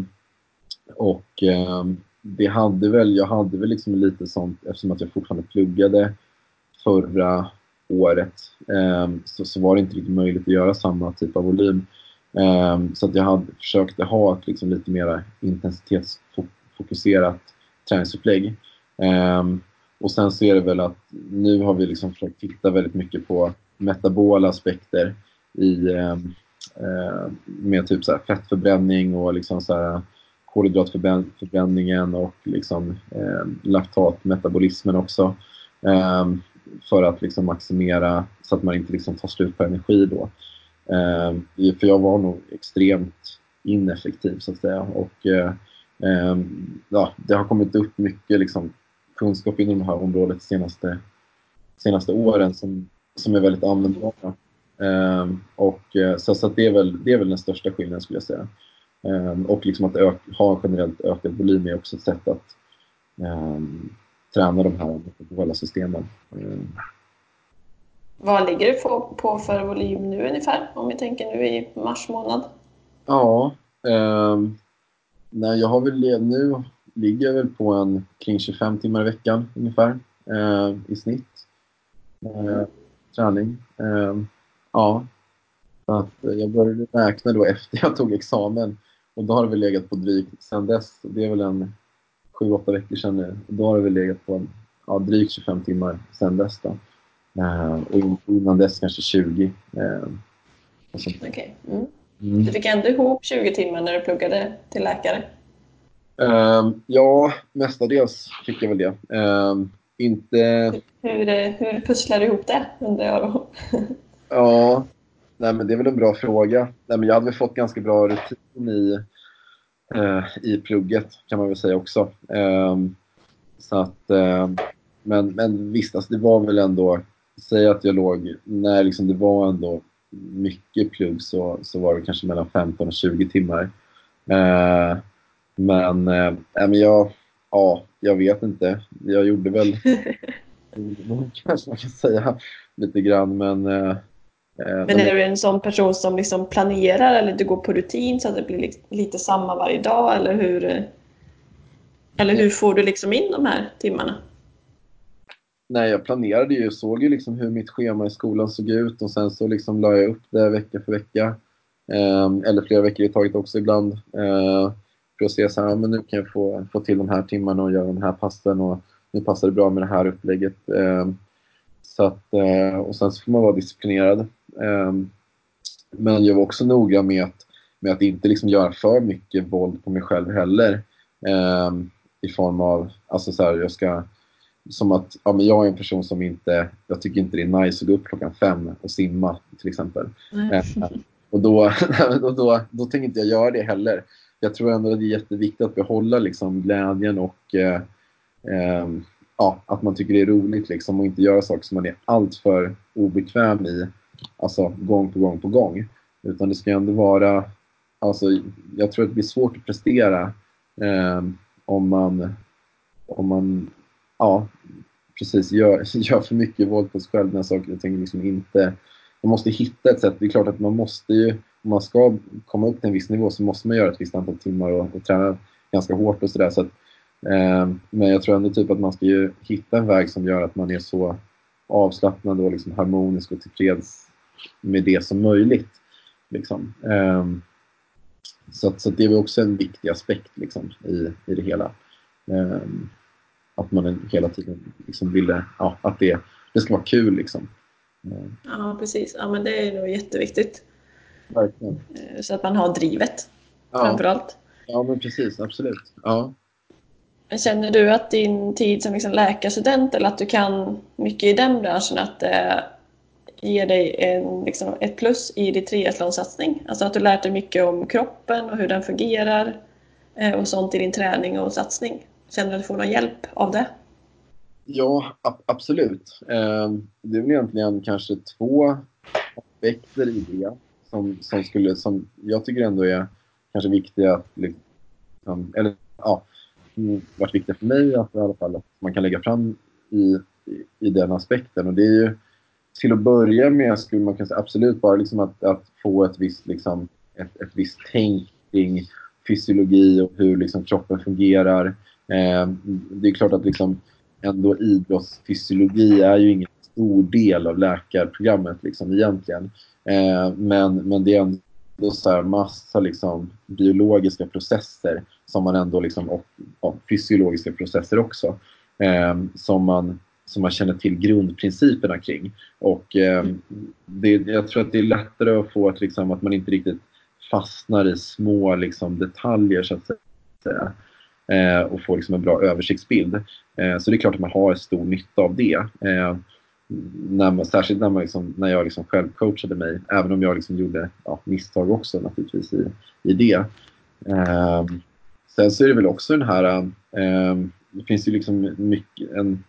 och eh, det hade väl, jag hade väl liksom lite sånt, eftersom att jag fortfarande pluggade förra året, ehm, så, så var det inte riktigt möjligt att göra samma typ av volym. Ehm, så att jag hade försökte ha ett liksom lite mer intensitetsfokuserat träningsupplägg. Ehm, och sen så är det väl att nu har vi liksom försökt titta väldigt mycket på metabola aspekter i, ehm, med typ så fettförbränning och liksom så kolhydratförbränningen och liksom, eh, laktatmetabolismen också. Eh, för att liksom maximera så att man inte liksom tar slut på energi då. Eh, för jag var nog extremt ineffektiv så att säga. Och, eh, eh, ja, det har kommit upp mycket liksom, kunskap inom det här området de senaste, senaste åren som, som är väldigt användbara. Eh, och, eh, så så det, är väl, det är väl den största skillnaden skulle jag säga. Eh, och liksom att ha en generellt ökad volym är också ett sätt att um, träna de här metabola systemen. Um. Vad ligger du på, på för volym nu ungefär, om vi tänker nu i mars månad? Ja, ehm, nej, jag har väl, nu ligger jag väl på en kring 25 timmar i veckan ungefär eh, i snitt. Eh, träning. Ehm, ja, så att jag började räkna då efter jag tog examen och då har det väl legat på drygt, sen dess, det är väl en 7-8 veckor sedan nu, då har det väl legat på en, ja, drygt 25 timmar sen dess då. Uh, och innan dess kanske 20. Uh, Okej. Okay. Mm. Mm. Du fick ändå ihop 20 timmar när du pluggade till läkare? Uh, ja, mestadels fick jag väl det. Uh, inte... Hur, hur pusslar du ihop det, undrar jag då? ja, Nej, men det är väl en bra fråga. Nej, men jag hade väl fått ganska bra rutin i, eh, i plugget kan man väl säga också. Eh, så att, eh, men, men visst, alltså det var väl ändå, säg att jag låg, när liksom det var ändå mycket plugg så, så var det kanske mellan 15 och 20 timmar. Eh, men, eh, men jag, ja, jag vet inte. Jag gjorde väl, kanske man kan säga lite grann, men eh, Eh, Men är du en sån person som liksom planerar eller du går på rutin så att det blir lite samma varje dag eller hur? Eller hur får du liksom in de här timmarna? Nej, jag planerade ju, såg ju liksom hur mitt schema i skolan såg ut och sen så liksom la jag upp det vecka för vecka. Eh, eller flera veckor i taget också ibland. Eh, för att se så här, men nu kan jag få, få till de här timmarna och göra de här passen och nu passar det bra med det här upplägget. Eh, så att, eh, och sen så får man vara disciplinerad. Ehm, men jag var också noga med att, med att inte liksom göra för mycket våld på mig själv heller. Ehm, I form av, alltså så här, jag ska, som att ja, men jag är en person som inte, jag tycker inte det är nice att gå upp klockan fem och simma till exempel. Mm. och då, då, då, då tänker inte jag göra det heller. Jag tror ändå att det är jätteviktigt att behålla liksom glädjen och eh, eh, ja, att man tycker det är roligt liksom, och inte göra saker som man är alltför obekväm i alltså gång på gång på gång. Utan det ska ändå vara, alltså jag tror att det blir svårt att prestera eh, om man, om man, ja precis, gör, gör för mycket våld på sig själv när saker och ting liksom inte, man måste hitta ett sätt, det är klart att man måste ju, om man ska komma upp till en viss nivå så måste man göra ett visst antal timmar och, och träna ganska hårt och sådär. Så eh, men jag tror ändå typ att man ska ju hitta en väg som gör att man är så avslappnad och liksom harmonisk och tillfreds med det som möjligt. Liksom. Eh, så, så det är också en viktig aspekt liksom, i, i det hela. Eh, att man hela tiden liksom ville, ja, att det, det ska vara kul. Liksom. Ja, precis. Ja, men det är nog jätteviktigt. Verkligen. Eh, så att man har drivet, ja. framförallt. Ja, men precis. Absolut. Ja. Känner du att din tid som liksom läkarstudent eller att du kan mycket i den branschen att det ger dig en, liksom ett plus i din triathlonsatsning? Alltså att du lärt dig mycket om kroppen och hur den fungerar eh, och sånt i din träning och satsning. Känner du att du får någon hjälp av det? Ja, absolut. Ehm, det är väl egentligen kanske två aspekter i det som, som, skulle, som jag tycker ändå är kanske viktiga att liksom, eller ja, varit viktiga för mig att i alla fall att man kan lägga fram i, i, i den aspekten. Och det är ju till att börja med skulle man kunna säga absolut bara liksom att, att få ett visst, liksom, ett, ett visst tänk kring fysiologi och hur liksom kroppen fungerar. Eh, det är klart att liksom ändå idrottsfysiologi är ju ingen stor del av läkarprogrammet liksom, egentligen. Eh, men, men det är ändå så här massa liksom, biologiska processer som man ändå liksom, och, och fysiologiska processer också eh, som, man, som man känner till grundprinciperna kring. Och eh, det, jag tror att det är lättare att få att, liksom, att man inte riktigt fastnar i små liksom, detaljer så att säga eh, Eh, och få liksom, en bra översiktsbild. Eh, så det är klart att man har stor nytta av det. Eh, när man, särskilt när, man liksom, när jag liksom själv coachade mig, även om jag liksom gjorde ja, misstag också naturligtvis i, i det. Eh, sen så är det väl också den här, eh, det finns ju liksom mycket, en,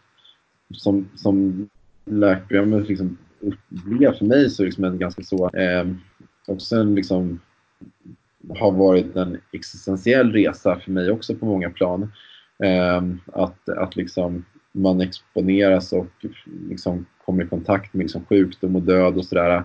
som, som läkprogrammet liksom upplever för mig så är det liksom en ganska så, eh, också en liksom, har varit en existentiell resa för mig också på många plan. Eh, att, att liksom man exponeras och liksom kommer i kontakt med liksom sjukdom och död och sådär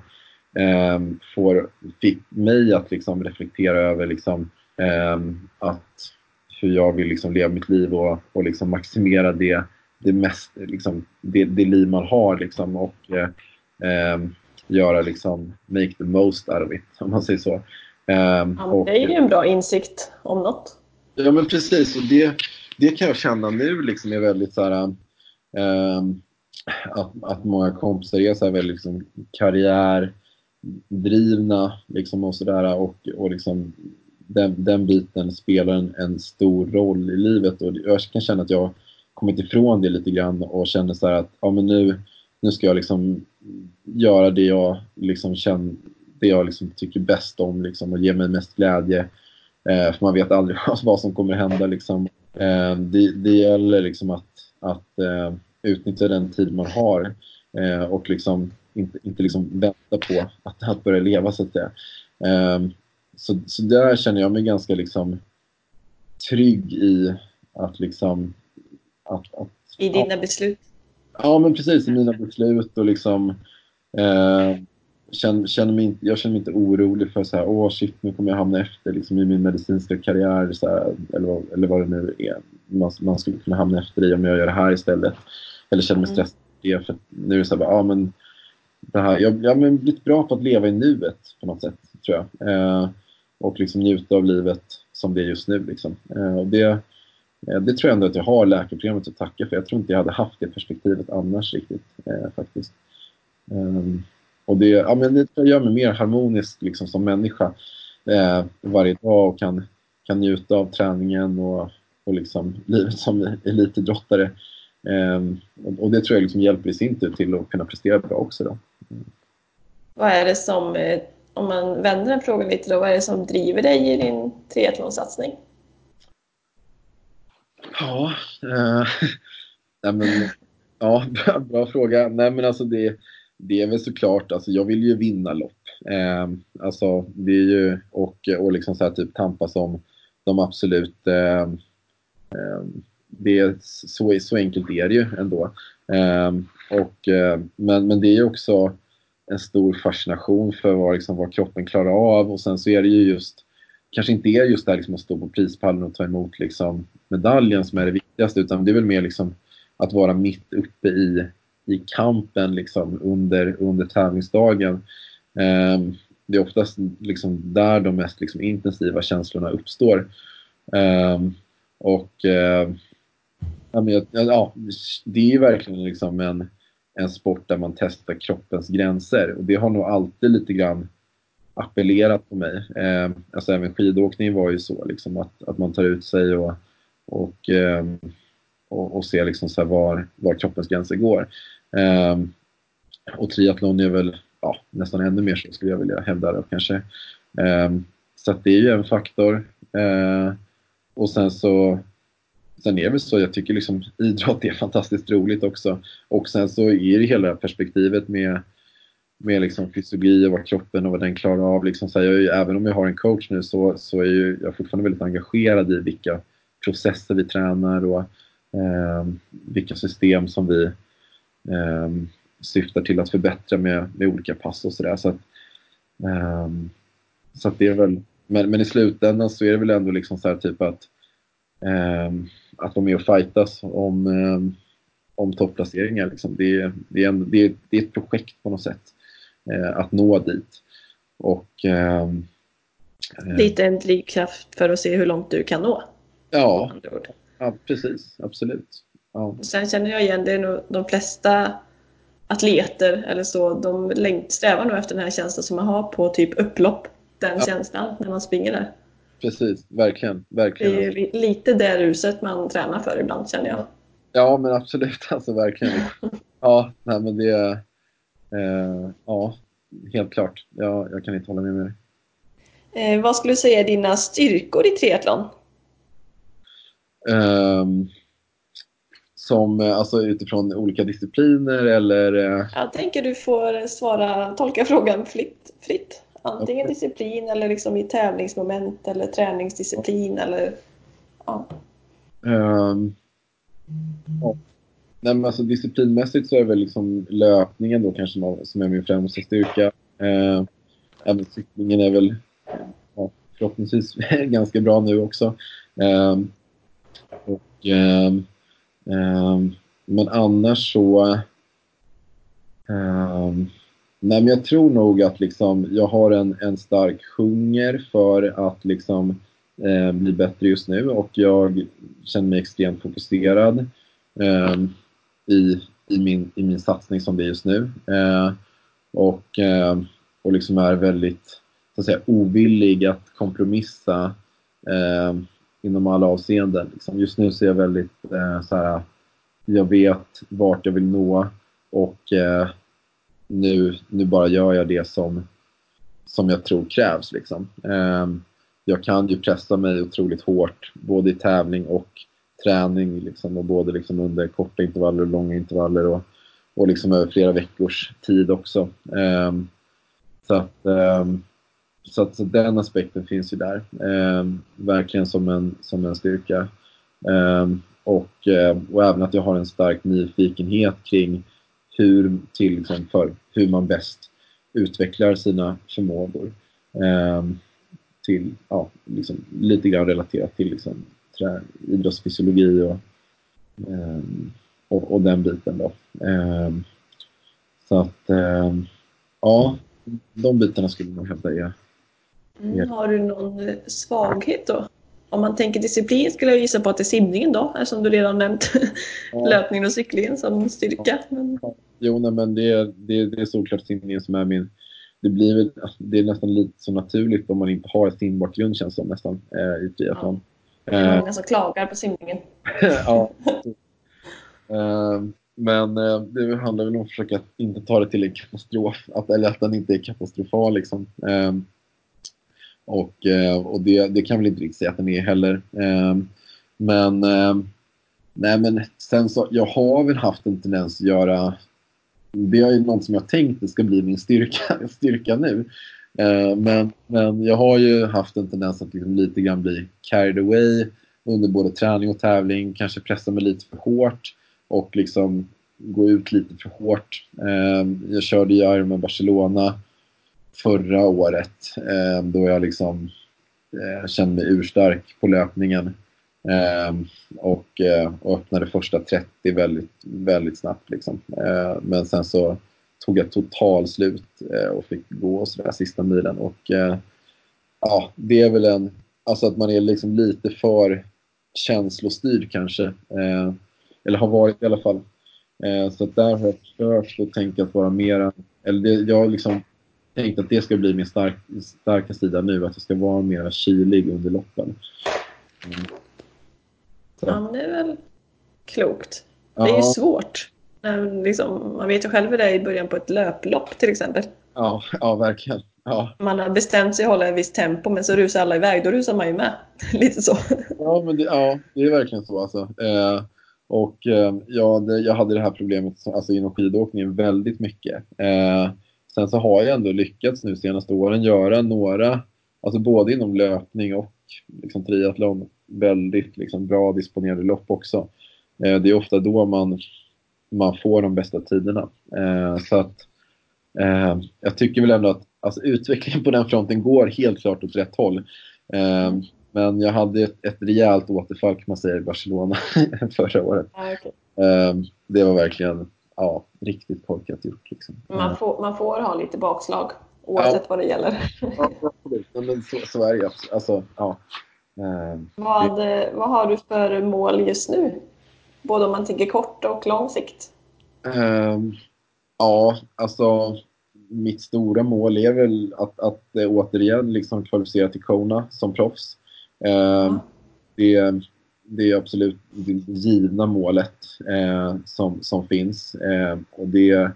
eh, får, fick mig att liksom reflektera över liksom, eh, att hur jag vill liksom leva mitt liv och, och liksom maximera det, det, mest, liksom, det, det liv man har liksom, och eh, göra liksom, make the most out of it, om man säger så. Um, ja, det är ju en bra insikt om något. Ja, men precis. Och det, det kan jag känna nu liksom är väldigt så här, um, att, att många kompisar är så här väldigt liksom, karriärdrivna liksom, och sådär och, och liksom, den, den biten spelar en, en, stor roll i livet och jag kan känna att jag kommit ifrån det lite grann och känner så att ja, men nu, nu ska jag liksom göra det jag liksom känner det jag liksom tycker bäst om liksom, och ger mig mest glädje. Eh, för man vet aldrig vad som kommer hända. Liksom. Eh, det, det gäller liksom att, att eh, utnyttja den tid man har eh, och liksom inte, inte liksom vänta på att, att börja leva så att säga. Eh, så, så där känner jag mig ganska liksom trygg i att liksom... Att, att, I dina beslut? Ja, men precis. I mina beslut och liksom... Eh, känner, känner mig inte, jag känner mig inte orolig för så här, åh shit, nu kommer jag hamna efter liksom, i min medicinska karriär, så här, eller, eller vad det nu är man, man skulle kunna hamna efter i om jag gör det här istället. Eller känner mig mm. stressad mm. för nu är det så här, ja men det här, jag, jag har blivit bra på att leva i nuet på något sätt, tror jag. Eh, och liksom njuta av livet som det är just nu. Liksom. Eh, och det, eh, det tror jag ändå att jag har läkarprogrammet att tacka för. Jag tror inte jag hade haft det perspektivet annars riktigt eh, faktiskt. Um, och det, ja, men det gör mig mer harmonisk liksom, som människa eh, varje dag och kan, kan njuta av träningen och, och liksom, livet som elitidrottare. Eh, och, och, det tror jag liksom hjälper i sin tur till att kunna prestera bra också. Då. Vad är det som, eh, om man vänder den frågan lite då, vad är det som driver dig i din triathlonsatsning? Ja, eh, nej men, ja, bra fråga. Nej men alltså det det är väl såklart, alltså jag vill ju vinna lopp. Eh, alltså det är ju, och, och liksom så här, typ tampas om de absolut, eh, eh, det är, så, så enkelt är det ju ändå. Eh, och, eh, men, men det är ju också en stor fascination för vad, liksom, vad kroppen klarar av och sen så är det ju just, kanske inte är just det här liksom, att stå på prispallen och ta emot liksom, medaljen som är det viktigaste utan det är väl mer liksom att vara mitt uppe i i kampen liksom under, under tävlingsdagen. Eh, det är oftast liksom där de mest liksom intensiva känslorna uppstår. Eh, och eh, ja, det är verkligen liksom en, en sport där man testar kroppens gränser och det har nog alltid lite grann appellerat på mig. Eh, alltså även skidåkning var ju så liksom att, att man tar ut sig och, och, eh, och, och se liksom så var, var kroppens gränser går. Eh, och triathlon är väl ja, nästan ännu mer så skulle jag vilja hävda det kanske. Eh, så att det är ju en faktor. Eh, och sen så Sen är det väl så, jag tycker liksom idrott är fantastiskt roligt också. Och sen så är det hela perspektivet med med liksom fysiologi och vad kroppen och vad den klarar av. Liksom så här, jag, även om jag har en coach nu så, så är ju, jag fortfarande väldigt engagerad i vilka processer vi tränar och eh, vilka system som vi eh, syftar till att förbättra med, med olika pass och sådär. Så, att, eh, så att det är väl, men, men i slutändan så är det väl ändå liksom så här typ att ehm, att de är och fightas om, ehm, om topplaceringar. Liksom. Det, det, är en, det, är, det är ett projekt på något sätt eh, att nå dit. Och, eh, Lite en drivkraft för att se hur långt du kan nå. Ja, ja precis. Absolut. Ja. Sen känner jag igen det är nog de flesta atleter eller så, de strävar nog efter den här känslan som man har på typ upplopp. Den ja. känslan när man springer där. Precis, verkligen. verkligen. Det är lite det ruset man tränar för ibland känner jag. Ja men absolut, alltså verkligen. Ja, nej, men det, Eh, ja, helt klart. Jag, jag kan inte hålla med mer. Eh, vad skulle du säga är dina styrkor i triathlon? Um, som, eh, alltså utifrån olika discipliner eller? Eh? Jag tänker du får svara, tolka frågan fritt. fritt. Antingen okay. disciplin eller liksom i tävlingsmoment eller träningsdisciplin eller ja. Um, ja. Nej, men alltså, disciplinmässigt så är väl liksom löpningen då kanske som är min främsta styrka. Eh, även cyklingen är väl ja, förhoppningsvis ganska bra nu också. Eh, och, eh, men annars så... Ehm, nej, men jag tror nog att liksom, jag har en, en stark hunger för att liksom, eh, bli bättre just nu och jag känner mig extremt fokuserad ehm, i, i, min, i min satsning som det är just nu. Eh, och, eh, och liksom är väldigt så att säga, ovillig att kompromissa eh, inom alla avseenden. Liksom just nu så är jag väldigt eh, så här, jag vet vart jag vill nå och eh, nu, nu bara gör jag det som, som jag tror krävs. Liksom. Eh, jag kan ju pressa mig otroligt hårt både i tävling och träning liksom, och både liksom under korta intervaller och långa intervaller och, och liksom över flera veckors tid också. Ehm, så, att, ehm, så att så den aspekten finns ju där. Eh, verkligen som en, som en styrka. Ehm, och, eh, och även att jag har en stark nyfikenhet kring hur, till, liksom, för hur man bäst utvecklar sina förmågor. Ehm, till, ja, liksom, lite grann relaterat till liksom, idrottsfysiologi och, ehm, och, och, den biten då. Så att, ja, de bitarna skulle man hävda är... Mm, har du någon svaghet då? Om man tänker disciplin skulle jag gissa på att det är simningen då, eftersom du redan nämnt ja. löpningen och cyklingen som styrka. Men... Jo, nej, men det, är, det, det är såklart simningen som är min... Det, blir, det är nästan lite så naturligt om man inte har simbakgrund känns det nästan eh, i triathlon. Ja. Det är många som klagar på simningen. ja. Men eh, det handlar väl om att försöka inte ta det till en katastrof, att, eller att den inte är katastrofal. Liksom. Ehm, och, eh, och det, det kan väl inte riktigt säga att den är heller. Ehm, men, ehm, nej, men sen så, jag har väl haft en tendens att göra det är ju något som jag tänkt ska bli min styrka, styrka nu. Ehm, men, men jag har ju haft en tendens att liksom lite grann bli carried away under både träning och tävling, kanske pressa mig lite för hårt och liksom gå ut lite för hårt. Jag körde ju Ironman Barcelona förra året eh, då jag liksom eh, kände mig urstark på löpningen eh, och, eh, och öppnade första 30 väldigt, väldigt snabbt. Liksom. Men sen så tog jag totalslut eh, och fick gå sådär sista milen. Och eh, ja, det är väl en, alltså att man är liksom lite för känslostyrd kanske. Eh, eller har varit i alla fall. Så att där har jag försökt att tänka att vara mera, eller det, jag liksom tänkt att det ska bli min stark, starka sida nu, att jag ska vara mer kylig under loppen. Mm. Ja, det är väl klokt. Det är ju svårt. Liksom, man vet ju själv hur det är i början på ett löplopp till exempel. Ja, ja verkligen. Ja. Man har bestämt sig att hålla ett visst tempo men så rusar alla iväg, då rusar man ju med. Lite så. Ja, men det, ja, det är verkligen så alltså. Eh, och eh, ja, det, jag hade det här problemet alltså, inom skidåkningen väldigt mycket. Eh, sen så har jag ändå lyckats nu senaste åren göra några, alltså både inom löpning och liksom, triathlon, väldigt liksom, bra disponerade lopp också. Eh, det är ofta då man, man får de bästa tiderna. Eh, så att eh, jag tycker väl ändå att alltså, utvecklingen på den fronten går helt klart åt rätt håll. Men jag hade ett, ett rejält återfall kan man säga i Barcelona förra året. Ah, okay. Det var verkligen ja, riktigt korkat gjort. Liksom. Man, får, man får ha lite bakslag oavsett ja. vad det gäller. ja, absolut. Men så, så är det alltså, ja. Ehm, vad, vad har du för mål just nu? Både om man tänker kort och lång sikt? Um, ja, alltså mitt stora mål är väl att, att återigen liksom kvalificera till Kona som proffs. Eh, det, det är absolut det givna målet eh, som, som finns eh, och det,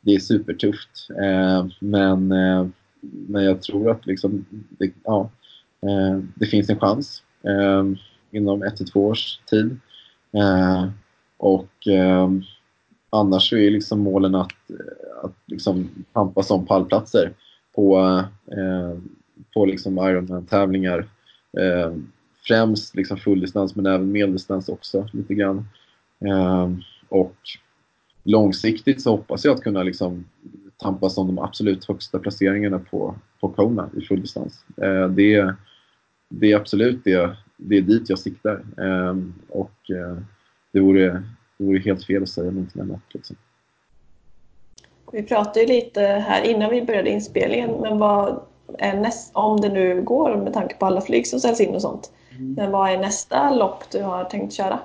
det är supertufft. Eh, men, eh, men jag tror att liksom, det, ja, eh, det finns en chans eh, inom ett till två års tid. Eh, och eh, annars så är liksom målen att, att liksom tampas om pallplatser på, på liksom Ironman-tävlingar Eh, främst liksom fulldistans men även medeldistans också lite grann. Eh, och långsiktigt så hoppas jag att kunna liksom tampas om de absolut högsta placeringarna på, på Kona i fulldistans. Eh, det, det är absolut det, det är dit jag siktar. Eh, och eh, det vore, det vore helt fel att säga någonting annat. Liksom. Vi pratade ju lite här innan vi började inspelningen, men vad, näst, om det nu går med tanke på alla flyg som ställs in och sånt. Mm. Men vad är nästa lopp du har tänkt köra?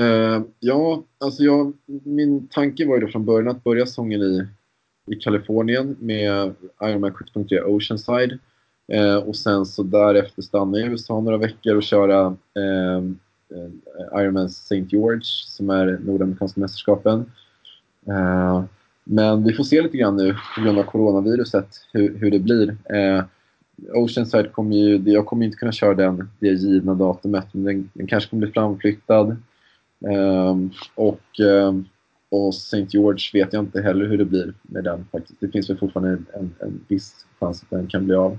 Uh, ja, alltså jag, min tanke var ju då från början att börja säsongen i, i Kalifornien med Ironman 7.3 Oceanside. Uh, och sen så därefter stanna i USA några veckor och köra uh, Ironman St. George som är Nordamerikanska mästerskapen. Men vi får se lite grann nu på grund av coronaviruset hur, hur det blir. Eh, Oceanside kommer ju, jag kommer inte kunna köra den, det givna datumet, men den, den kanske kommer bli framflyttad. Eh, och, eh, och St. George vet jag inte heller hur det blir med den faktiskt. Det finns väl fortfarande en, en, en viss chans att den kan bli av.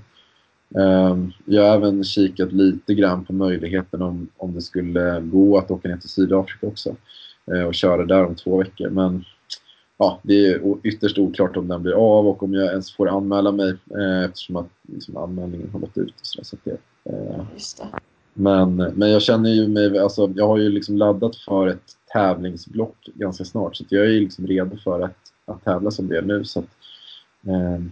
Ehm, jag har även kikat lite grann på möjligheten om, om det skulle gå att åka ner till Sydafrika också eh, och köra där om två veckor. Men ja, det är ytterst oklart om den blir av och om jag ens får anmäla mig eh, eftersom att liksom, anmälningen har gått ut. Och så, så det, eh, Men, men jag känner ju mig, alltså, jag har ju liksom laddat för ett tävlingsblock ganska snart så jag är ju liksom redo för att, att tävla som det är nu. Så att, eh,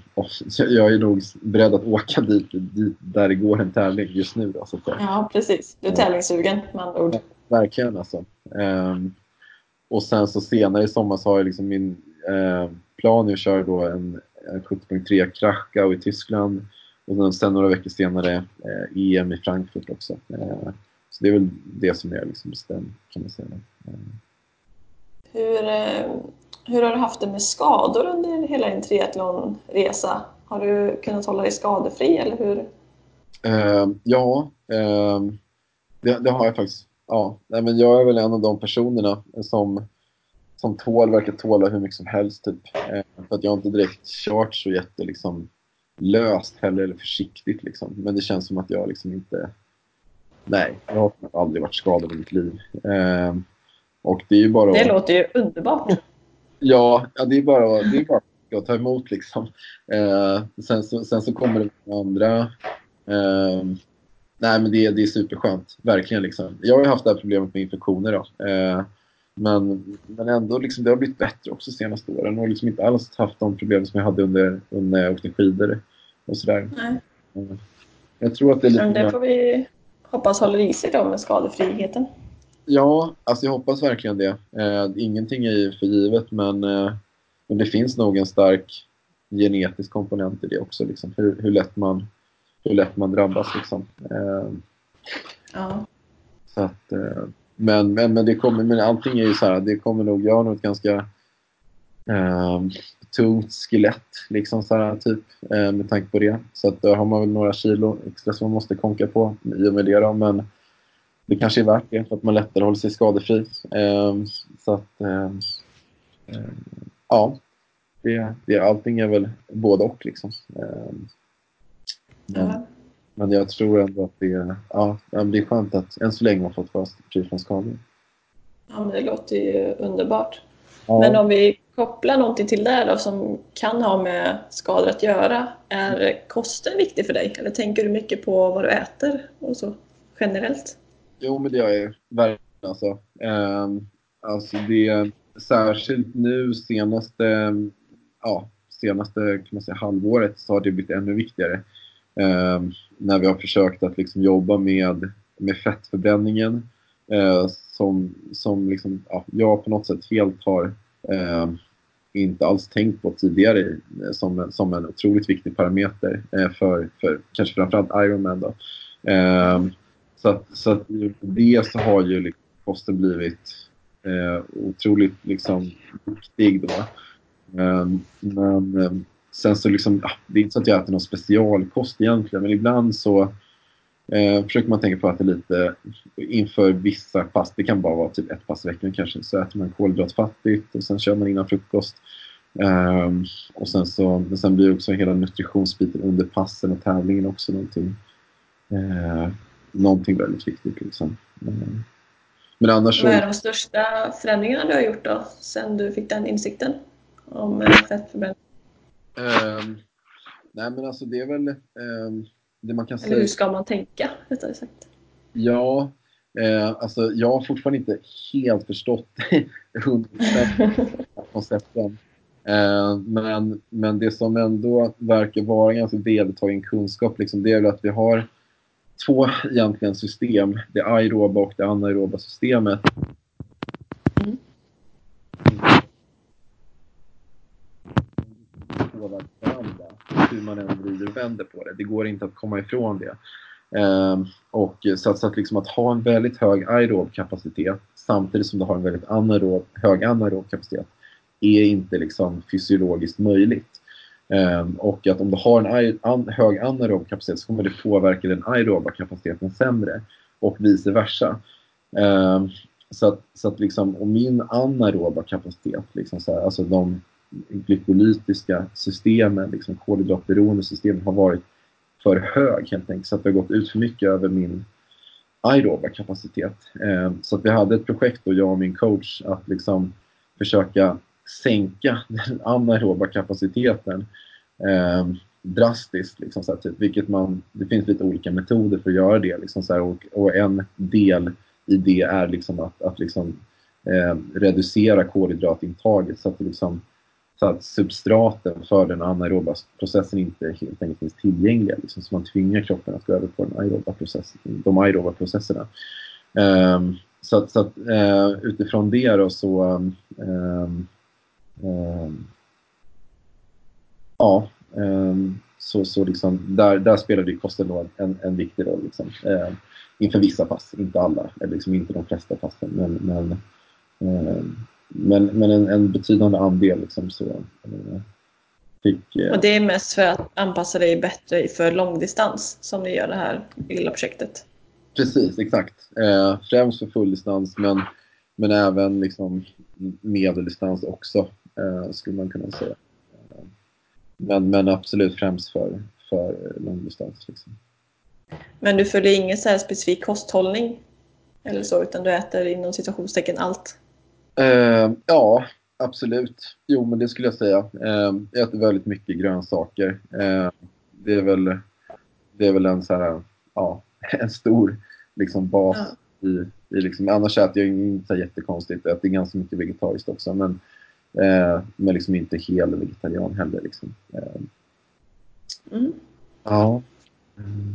jag är nog beredd att åka dit, dit där det går en tävling just nu. Då, så att, ja, precis. Du är tävlingssugen med andra ord. Verkligen alltså. Um, och sen så senare i sommar så har jag liksom min eh, plan att köra då en, en 70.3 Krachau i Tyskland och sen några veckor senare eh, EM i Frankfurt också. Eh, så det är väl det som är liksom bestämt kan man säga. Hur, eh, hur har du haft det med skador under hela din triathlonresa? Har du kunnat hålla dig skadefri eller hur? Eh, ja, eh, det, det, har jag faktiskt ja, nej, men jag är väl en av de personerna som, som tål, verkar tåla hur mycket som helst. Typ. Eh, för att jag har inte direkt kört så jätte liksom, löst heller, eller försiktigt. Liksom. Men det känns som att jag liksom inte... Nej, jag har aldrig varit skadad i mitt liv. Eh, och det är ju bara... Det låter ju underbart. Ja, ja det är bara, det är bara att ta emot liksom. Eh, sen, så, sen så kommer det andra eh, nej men det, det är superskönt, verkligen. Liksom. Jag har ju haft det här problemet med infektioner då. Eh, men, men ändå, liksom, det har blivit bättre också de senaste åren och liksom inte alls haft de problem som jag hade under, under jag åkte skidor och sådär. Nej. Mm. Jag tror att det är lite... Men det får vi hoppas håller i sig då med skadefriheten. Ja, alltså jag hoppas verkligen det. Eh, ingenting är ju för givet men, eh, men det finns nog en stark genetisk komponent i det också. Liksom. Hur, hur, lätt man, hur lätt man drabbas. Liksom. Eh, ja. Så att, eh, men, men, men, det kommer, men allting är ju så här, det kommer nog, jag har nog ett ganska eh, tungt skelett liksom så här, typ, eh, med tanke på det. Så att där har man väl några kilo extra som man måste konka på i och med det. Då, men det kanske är värt det för att man lättare håller sig skadefri. Eh, så att, eh, eh, ja, det, det, allting är väl både och. Liksom. Eh, men, jag tror ändå att det, ja, det är skönt att än så länge har fått vara fri från skador. Ja, men det låter ju underbart. Ja. Men om vi kopplar någonting till det då, som kan ha med skador att göra. Är kosten viktig för dig? Eller tänker du mycket på vad du äter och så generellt? Jo, men det gör jag verkligen. Alltså. Um, alltså det, särskilt nu senaste, ja, senaste kan man säga, halvåret så har det blivit ännu viktigare. Ehm, när vi har försökt att liksom jobba med, med fettförbränningen eh, som, som liksom, ja, jag på något sätt helt har ehm, inte alls tänkt på tidigare eh, som, som en otroligt viktig parameter eh, för, för kanske framförallt Ironman. Då. Ehm, så att, så att det så har ju liksom kosten blivit eh, otroligt liksom viktig då. Men sen så liksom, ja, det är inte så att jag äter någon specialkost egentligen, men ibland så eh, försöker man tänka på att det lite inför vissa pass, det kan bara vara typ ett pass i veckan kanske, så äter man kolhydratfattigt och sen kör man innan frukost. Eh, och sen, så, men sen blir också hela nutritionsbiten under passen och tävlingen också någonting eh, någonting väldigt viktigt. Liksom. Ehm, men annars Vad är de största förändringarna du har gjort då, sen du fick den insikten om eh, fettförbränning? Um, nej men alltså det är väl um, det man kan Eller säga. hur ska man tänka, rättare sagt? Ja, eh, alltså jag har fortfarande inte helt förstått koncepten. Eh, men, men det som ändå verkar vara ganska vedertagen kunskap, liksom, det är väl att vi har två egentligen system. Det aeroba och det anaeroba systemet. Mm. Hur man än vrider och vänder på det. Det går inte att komma ifrån det. Ehm, och så att, så att, liksom att ha en väldigt hög aerob kapacitet samtidigt som du har en väldigt anaerob, hög anaerob kapacitet är inte liksom fysiologiskt möjligt. Ehm, och att om du har en an hög anaerob kapacitet så kommer det påverka den aeroba kapaciteten sämre och vice versa. Ehm, så att, så att liksom, och min anaeroba kapacitet, liksom så här, alltså de glykolytiska systemen, liksom kolhydratberoende systemen har varit för hög helt enkelt, så att det har gått ut för mycket över min aeroba kapacitet. Eh, så att vi hade ett projekt, då, jag och min coach, att liksom försöka sänka den anaeroba kapaciteten eh, drastiskt. Liksom, så här, typ, vilket man, det finns lite olika metoder för att göra det. Liksom, så här, och, och, en del i det är liksom att, att liksom, eh, reducera kolhydratintaget så att, liksom, så att substraten för den anaeroba processen inte helt enkelt finns tillgängliga. Liksom, så man tvingar kroppen att gå över på den aeroba processen, de aeroba processerna. Um, ehm, så att, så att uh, utifrån det då så um, um, ja, så, så liksom, där, där spelade kosten då en, en viktig roll. Liksom. inför vissa pass, inte alla, eller liksom inte de flesta passen. Men, men, men, men en, en betydande andel liksom, så, fick... Eh, Och det är mest för att anpassa dig bättre för långdistans som ni gör det här lilla projektet? Precis, exakt. Eh, främst för fulldistans men, men även liksom medeldistans också eh, skulle man kunna säga. Men, men absolut främst för, för långdistans. Liksom. Men du följer ingen så specifik kosthållning eller så, utan du äter inom situationstecken allt? Uh, ja, absolut. Jo, men det skulle jag säga. Uh, jag äter väldigt mycket grönsaker. Uh, det, är väl, det är väl en, så här, ja, en stor liksom, bas ja. i, i liksom, annars äter jag inte så jättekonstigt. Jag äter ganska mycket vegetariskt också. Men, Eh, men liksom inte hel vegetarian heller. Liksom. Eh, mm. Ja.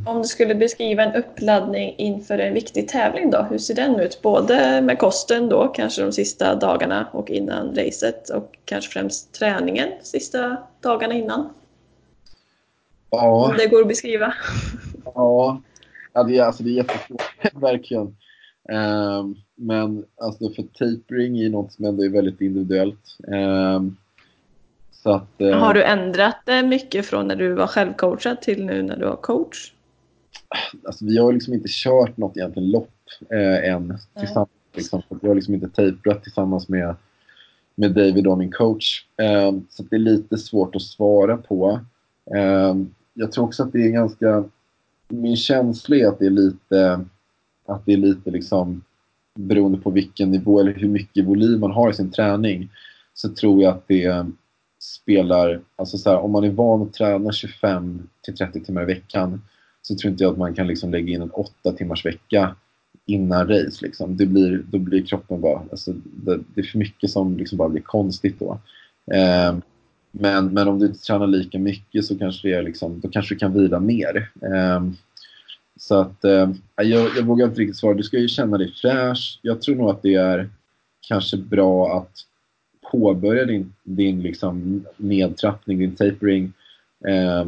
Om du skulle beskriva en uppladdning inför en viktig tävling då, hur ser den ut? Både med kosten då, kanske de sista dagarna och innan racet och kanske främst träningen sista dagarna innan? Ja. Om det går att beskriva. Ja, ja det, är, alltså, det är jättesvårt, verkligen. Um, men alltså för tapering är något som ändå är väldigt individuellt. Um, att, uh, Har du ändrat det mycket från när du var självcoachad till nu när du har coach? Alltså, vi har liksom inte kört något egentligen lopp eh, än tillsammans. Liksom. Vi har liksom inte tejprat tillsammans med, med David och min coach. Um, så det är lite svårt att svara på. jag tror också att det är ganska... Min känsla är att det är lite att det är lite liksom beroende på vilken nivå eller hur mycket volym man har i sin träning så tror jag att det spelar, alltså så här, om man är van att träna 25 till 30 timmar i veckan så tror inte jag att man kan liksom lägga in en 8 timmars vecka innan race. Liksom. Det blir, då blir kroppen bara, alltså, det, det, är för mycket som liksom bara blir konstigt då. Eh, men, men om du inte tränar lika mycket så kanske det är liksom, då kanske du kan vila mer. Eh, så att eh, jag, jag vågar inte riktigt svara. Du ska ju känna dig fräsch. Jag tror nog att det är kanske bra att påbörja din, din liksom nedtrappning, din tapering eh,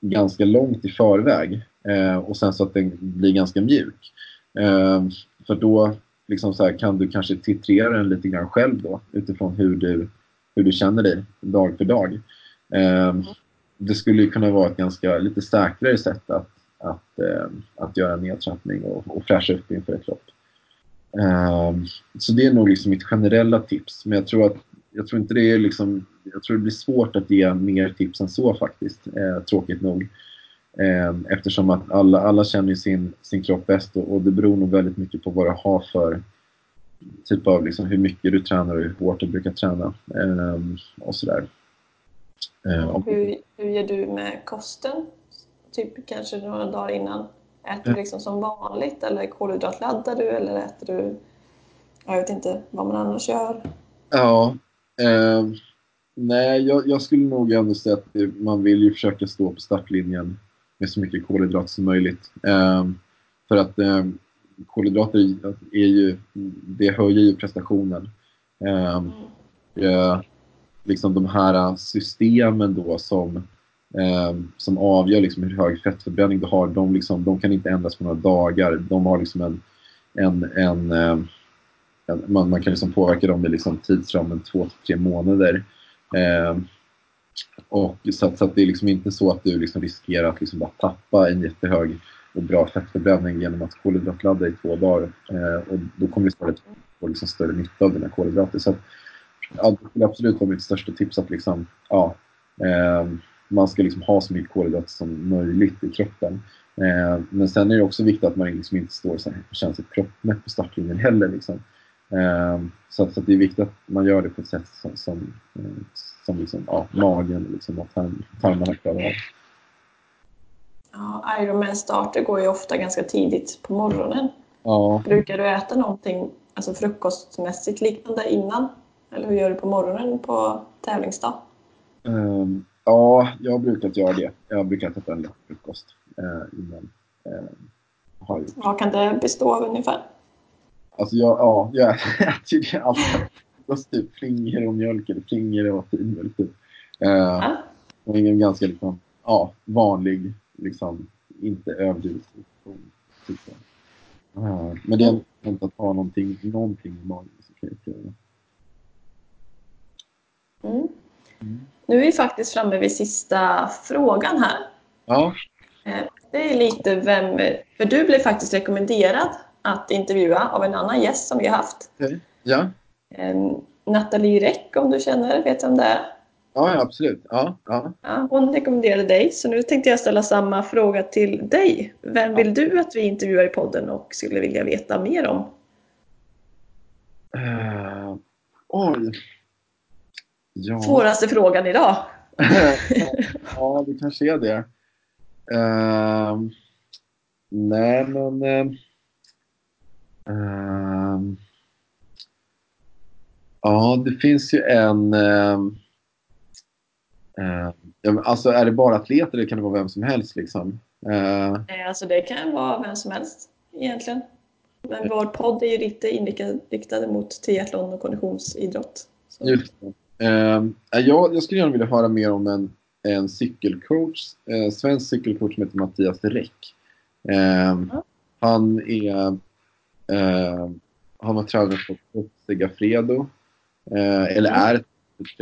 ganska långt i förväg eh, och sen så att den blir ganska mjuk. Eh, för då liksom så här, kan du kanske titrera den lite grann själv då utifrån hur du, hur du känner dig dag för dag. Eh, det skulle kunna vara ett ganska lite säkrare sätt att att, eh, att göra en nedtrappning och, och fräscha upp inför ett lopp. Um, så det är nog liksom mitt generella tips. Men jag tror att jag tror inte det är liksom, jag tror det blir svårt att ge mer tips än så faktiskt, eh, tråkigt nog. Eh, eftersom att alla, alla känner sin, sin kropp bäst och, och, det beror nog väldigt mycket på vad du har för typ av liksom hur mycket du tränar och hur hårt du brukar träna eh, och sådär. Eh, hur, hur gör du med kosten? typ kanske några dagar innan? Äter du liksom som vanligt eller kolhydratladdar du eller äter du, jag vet inte vad man annars gör? Ja, eh, nej jag, jag, skulle nog ändå säga att man vill ju försöka stå på startlinjen med så mycket kolhydrater som möjligt. Eh, för att eh, kolhydrater är ju, det höjer ju prestationen. Eh, liksom de här systemen då som eh, som avgör liksom hur hög fettförbränning du har, de, liksom, de kan inte ändras på några dagar. De har liksom en, en, en, ehm, eh, man, man, kan liksom påverka dem i liksom tidsramen två till tre månader. Eh, och så, så att det är liksom inte så att du liksom riskerar att liksom bara tappa en jättehög och bra fettförbränning genom att kolhydratladda i två dagar. Eh, och då kommer du istället få liksom större nytta av dina kolhydrater. Så att, ja, det skulle absolut vara mitt största tips att liksom, ja, eh, man ska liksom ha så mycket kolhydrater som möjligt i kroppen. Eh, men sen är det också viktigt att man liksom inte står och känner sig proppmätt på startlinjen heller. Liksom. Eh, så, så det är viktigt att man gör det på ett sätt som, som, eh, som liksom, ja, magen liksom, och tarm, tarmarna klarar av. Ja, Ironman-starter går ju ofta ganska tidigt på morgonen. Ja. Brukar du äta någonting alltså frukostmässigt liknande innan? Eller hur gör du på morgonen på tävlingsdag? Um, Ja, jag har brukat göra det. Jag har brukat äta en lätt frukost eh, innan. Eh, har gjort. Vad kan det bestå av ungefär? Alltså jag, ja, jag äter ju frukost, typ flingor och mjölk eller flingor och filmjölk. Typ. Eh, ja. Och en ganska liksom, ja, vanlig, liksom, inte överdrivet. Typ. Uh, men det är inte att ha någonting, någonting i magen. Mm. Mm. Nu är vi faktiskt framme vid sista frågan här. Ja. Eh, det är lite vem... För du blev faktiskt rekommenderad att intervjua av en annan gäst som vi har haft. Ja. Eh, Nathalie Räck, om du känner, vet vem det är? Ja, absolut. Ja, ja. ja, hon rekommenderade dig, så nu tänkte jag ställa samma fråga till dig. Vem vill du att vi intervjuar i podden och skulle vilja veta mer om? Uh, oj, Ja. Svåraste frågan idag. ja, det kanske är det. Uh, nej, men... Uh, uh, ja, det finns ju en... Ja, alltså är det bara atleter eller kan det vara vem som helst? Liksom? Alltså det kan vara vem som helst egentligen. Men vår podd är ju lite inriktad riktad mot triathlon och konditionsidrott. Så. Just det. Jag, jag skulle gärna vilja höra mer om en, en cykelcoach, eh, svensk cykelcoach som heter Mattias Räck. Han är han har tränat på Segafredo, eh, eller är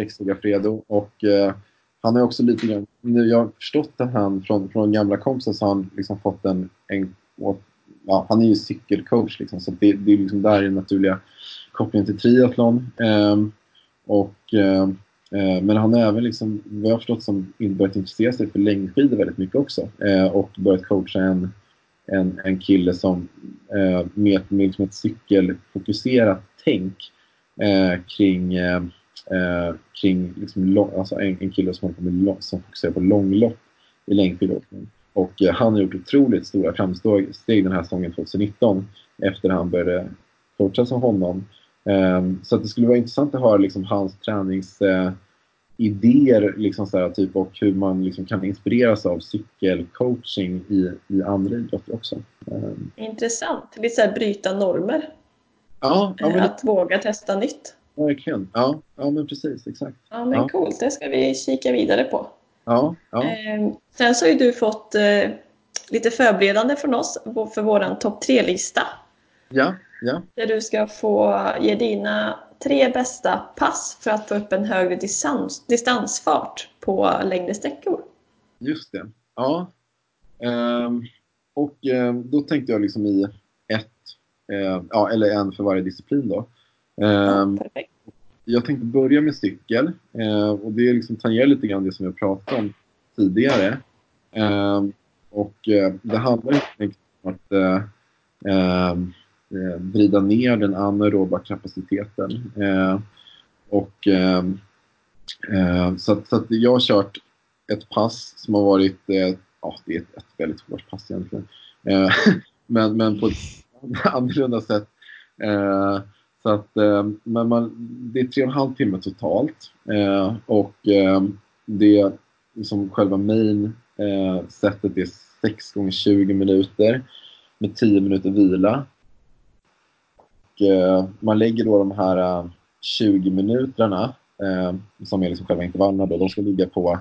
Segafredo och eh, han har också lite grann, nu jag har förstått att han från, från gamla kompisar så har han liksom fått en, en ja, han är ju cykelcoach liksom, så det, det är liksom där den naturliga kopplingen till triathlon. Ehm, och, eh, eh, men han har även, liksom, vad jag har förstått, som börjat intressera sig för längdskidor väldigt mycket också. Eh, och börjat coacha en, en, en kille som eh, med, med liksom ett cykelfokuserat tänk eh, kring, eh, eh, kring liksom lång, alltså en, en kille som, på med som fokuserar på långlopp i längdskidåkning. Och eh, han har gjort otroligt stora framsteg den här säsongen 2019 efter han började coacha som honom. Ehm, så att det skulle vara intressant att höra liksom, hans tränings eh, uh, liksom, så här, typ, och hur man liksom, kan inspireras av cykelcoaching i, i andra idrotter också. Um, Intressant. Lite så här bryta normer. ja, ja, men, Att våga testa nytt. verkligen. Ja, ja, men precis. Exakt. Ja, men Ja. coolt. Det ska vi kika vidare på. Ja, ja. Eh, Sen så har ju du fått eh, lite förberedande från oss för våran topp tre-lista. ja, ja. Där du ska få ge dina tre bästa pass för att få upp en högre distans, distansfart på längre sträckor. Just det. Ja. Ehm, och ehm, då tänkte jag liksom i ett, eh, ja, eller en för varje disciplin då. Ehm, Ja, perfekt. jag tänkte börja med cykel eh, och det liksom tangerar lite grann det som jag pratade om tidigare. Ehm, och eh, det handlar helt enkelt om att eh, vrida ner den anaeroba kapaciteten. Eh, och, ehm, eh, så att, så att jag har kört ett pass som har varit, eh, ja det är ett, ett väldigt hårt pass egentligen, eh, men, men på ett annorlunda sätt. Eh, så att, eh, men man, det är tre och en halv timme totalt eh, och eh, det som liksom själva main eh, sättet är 6 gånger 20 minuter med 10 minuter vila. Och, eh, man lägger då de här eh, 20 minuterna eh, som är liksom själva intervallerna då, de ska ligga på,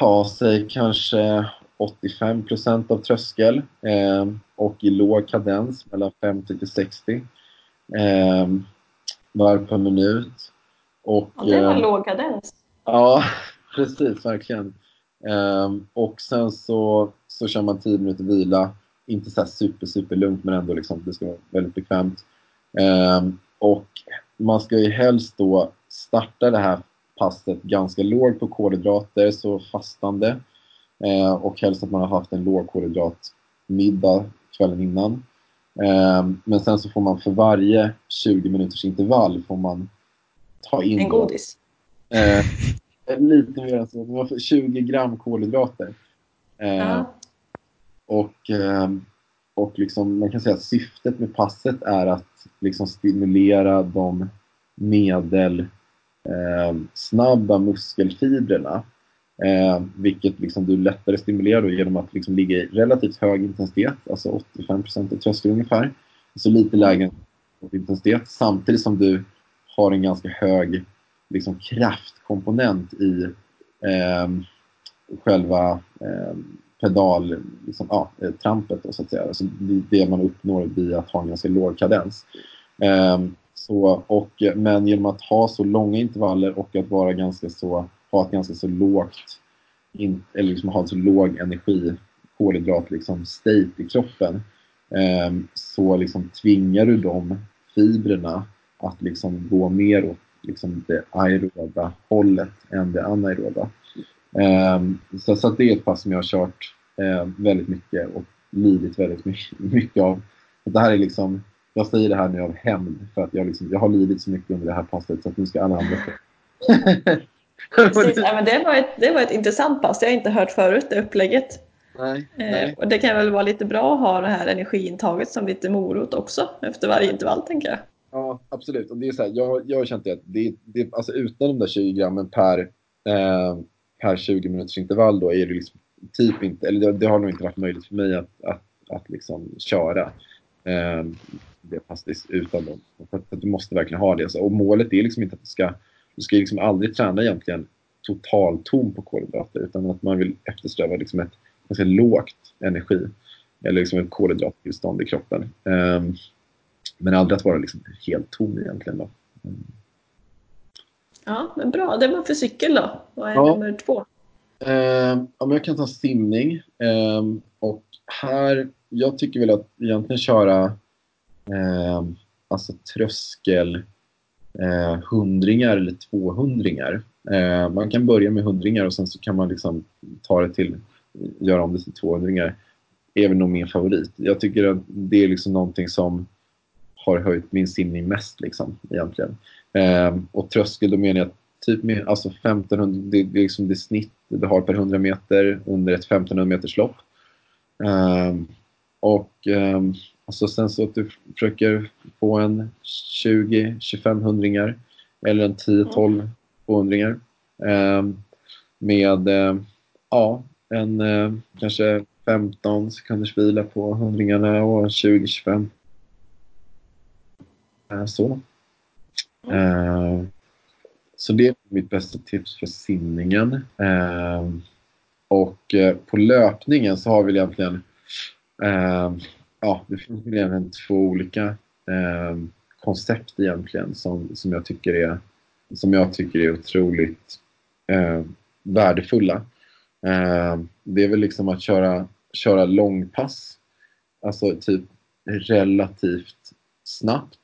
ja, säg kanske 85 procent av tröskel eh, och i låg kadens mellan 50 till 60 eh, varv per minut. Och, Ja, det var eh, låg kadens. Ja, precis, verkligen. Och sen så, så kör man 10 minuter vila. Inte så super, super lugnt men ändå liksom, det ska vara väldigt bekvämt. Ehm, och man ska ju helst då starta det här passet ganska lågt på kolhydrater, så fastande. Ehm, och helst att man har haft en lågkolhydratmiddag kvällen innan. Ehm, men sen så får man för varje 20 minuters intervall får man ta in En då- godis. Eh, lite mer än så. Det var för 20 gram kolhydrater. Eh, Ja. Och, eh, och liksom, man kan säga att syftet med passet är att liksom stimulera de medelsnabba eh, muskelfibrerna. Eh, vilket liksom du lättare stimulerar då genom att liksom ligga i relativt hög intensitet, alltså 85% av tröskel ungefär. Så lite lägre intensitet samtidigt som du har en ganska hög liksom, kraftkomponent i eh, själva eh, pedal, liksom, ja, eh, trampet då, så att säga. Alltså, det, man uppnår via att ha en ganska låg kadens. Eh, så, och, men genom att ha så långa intervaller och att vara ganska så, ha ett ganska så lågt, in, eller liksom ha en så låg energi, kolhydrat liksom, state i kroppen, eh, så liksom tvingar du de fibrerna att liksom gå mer åt liksom det aeroba hållet än det anaeroba. Um, så, så att det är ett pass som jag har kört eh, väldigt mycket och lidit väldigt mycket, mycket av. Det här är liksom, jag säger det här nu av hämnd för att jag, liksom, jag har lidit så mycket under det här passet så att nu ska alla andra Precis. Ja, men det, var ett, det var ett intressant pass. Jag har inte hört förut det upplägget. nej, Eh, nej. och det kan väl vara lite bra att ha det här energiintaget som lite morot också efter varje intervall tänker jag. Ja, absolut. Och det är så här, jag, jag har känt det att det, det, alltså utan de där 20 grammen per, eh, per 20 minuters intervall då är det liksom typ inte, eller det, det, har nog inte varit möjligt för mig att, att, att liksom köra eh, det passet utan dem. För att, du måste verkligen ha det. och målet är liksom inte att du ska, du ska liksom aldrig träna egentligen totalt tom på kolhydrater utan att man vill eftersträva liksom ett ganska lågt energi eller liksom ett kolhydrattillstånd i kroppen. Eh, men aldrig att vara liksom helt tom egentligen. Då. Mm. Ja, men bra. Det var för cykel då. Vad är ja. nummer två? Um, ja, men jag kan ta simning. Um, och här, jag tycker väl att egentligen köra um, alltså tröskel eh, hundringar eller tvåhundringar. Eh, man kan börja med hundringar och sen så kan man liksom ta det till, göra om det till tvåhundringar. är väl nog min favorit. Jag tycker att det är liksom någonting som har höjt min simning mest liksom, egentligen. Eh, och tröskel, då menar jag typ med, alltså 1500, det, det är liksom det snitt du har per 100 meter under ett 1500 meters lopp. Eh, och eh, alltså sen så att du försöker få en 20-25 hundringar eller en 10-12 200 eh, med eh, ja, en eh, kanske 15 sekunders vila på hundringarna och 20-25 så. Mm. Eh, så det är mitt bästa tips för simningen. Eh, och eh, på löpningen så har vi egentligen ja, det finns egentligen två olika koncept egentligen som, som jag tycker är som jag tycker är otroligt eh, värdefulla. Eh, det är väl liksom att köra, köra långpass, alltså typ relativt snabbt.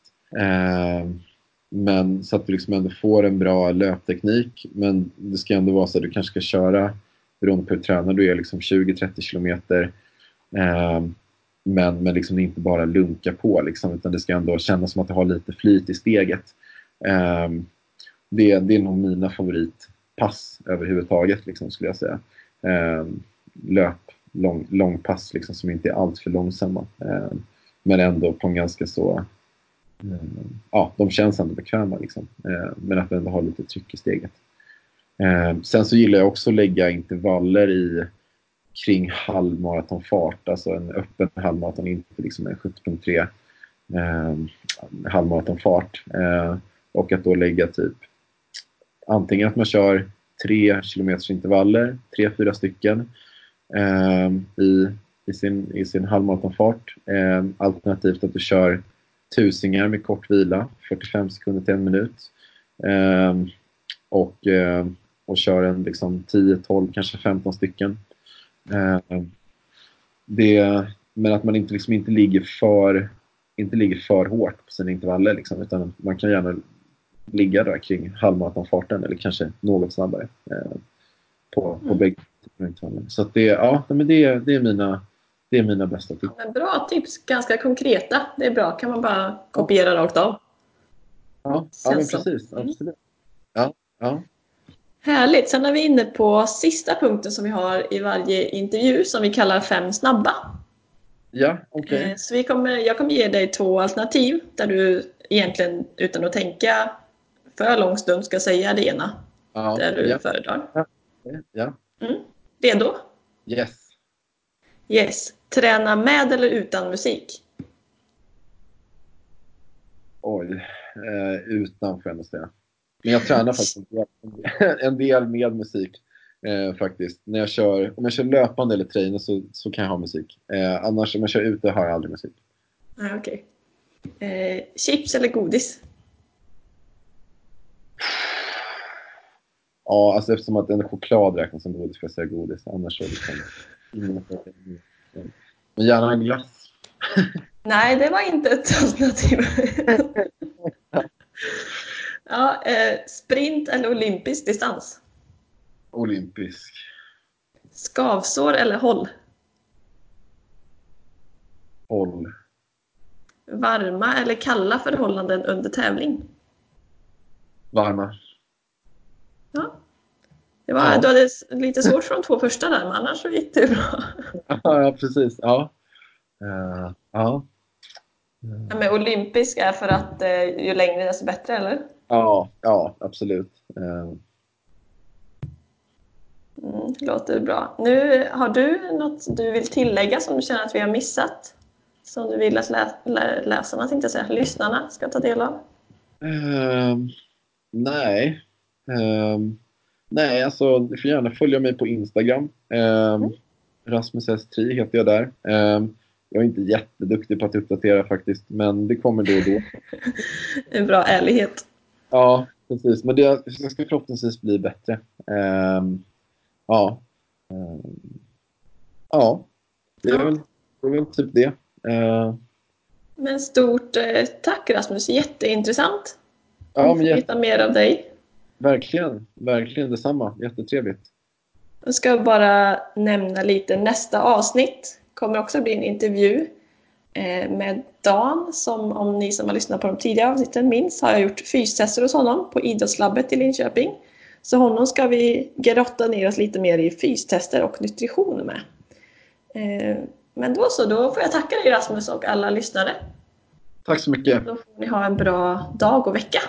Men så att du liksom ändå får en bra löpteknik. Men det ska ändå vara så att du kanske ska köra, beroende på hur tränad du är, liksom 20-30 kilometer. Eh, men, men liksom inte bara lunka på, liksom, utan det ska ändå kännas som att du har lite flyt i steget. Eh, det, det är nog mina favoritpass överhuvudtaget, liksom, skulle jag säga. Eh, löp, lång, långpass liksom, som inte är alltför långsamma. Eh, men ändå på en ganska så... Ja, de känns ändå bekväma. Liksom. Eh, men att ändå har lite tryck i steget. Eh, sen så gillar jag också att lägga intervaller i kring halvmaratonfart, alltså en öppen halvmaraton, inte liksom en 70.3 eh, halvmaratonfart. Eh, och att då lägga typ antingen att man kör tre kilometers intervaller, tre, fyra stycken eh, i, i, sin, i sin halvmaratonfart. Eh, alternativt att du kör tusingar med kort vila, 45 sekunder till en minut. Eh, och, eh, och kör en liksom 10, 12, kanske 15 stycken. Ehm, det, men att man inte, liksom inte, ligger för, inte ligger för hårt på sina intervaller. Liksom, utan man kan gärna ligga där kring halvmaratonfarten eller kanske något snabbare eh, på, på mm. bägge Så att det, ja, men det, det, är mina, det är mina bästa tips. Ja, bra tips, ganska konkreta. Det är bra, kan man bara kopiera rakt av. Ja, ja men precis. Mm. Absolut. Ja, ja. Härligt! Sen är vi inne på sista punkten som vi har i varje intervju som vi kallar fem snabba. Ja, okej. Okay. Eh, så vi kommer, jag kommer ge dig två alternativ där du egentligen utan att tänka för lång stund ska säga det ena. Ja, där du ja. föredrar. Ja. ja. Mm. Redo? Yes. Yes. Träna med eller utan musik? Oj, eh, utan får jag säga. Men jag tränar faktiskt en del, en del med musik. Eh, faktiskt. När jag kör, om jag kör löpande eller trainer så, så kan jag ha musik. Eh, annars om jag kör ute har jag aldrig musik. Ah. Okay. Eh, chips eller godis? Ja, alltså eftersom att en choklad räknas som godis får jag säga godis. Annars så liksom... Men gärna en glass. Nej, det var inte ett alternativ. ja, eh, sprint eller olympisk distans? Olympisk. Skavsår eller håll? Håll. Varma eller kalla förhållanden under tävling? Varma. Det var, ja. Du hade lite svårt för de två första där, men annars så gick det bra. Ja, precis. Ja. Uh, ja. ja. Men olympisk är för att uh, ju längre desto bättre, eller? Ja, ja absolut. Uh. Mm, låter bra. Nu, har du något du vill tillägga som du känner att vi har missat? Som du vill att lä lä läsarna, tänkte jag säga, lyssnarna ska ta del av? Nej. Uh, nej, alltså du får gärna följa mig på Instagram. Uh, mm. Rasmus S3 heter jag där. Ehm, jag är inte jätteduktig på att uppdatera faktiskt, men det kommer då och då. en bra ärlighet. Ja, precis. Men det ska förhoppningsvis bli bättre. ja. ja, det är, Väl, det är väl typ det. Uh, men stort eh, tack Rasmus, jätteintressant. Ja, men jätte... mer av dig. Verkligen, verkligen detsamma. Jättetrevligt. Jag ska bara nämna lite, nästa avsnitt kommer också bli en intervju eh, med Dan som om ni som har lyssnat på de tidigare avsnitten minns har jag gjort fystester hos honom på Idrottslabbet i Linköping. Så honom ska vi grotta ner oss lite mer i fystester och nutrition med. Eh, men då så, då får jag tacka dig Rasmus och alla lyssnare. Tack så mycket. Då får ni ha en bra dag och vecka.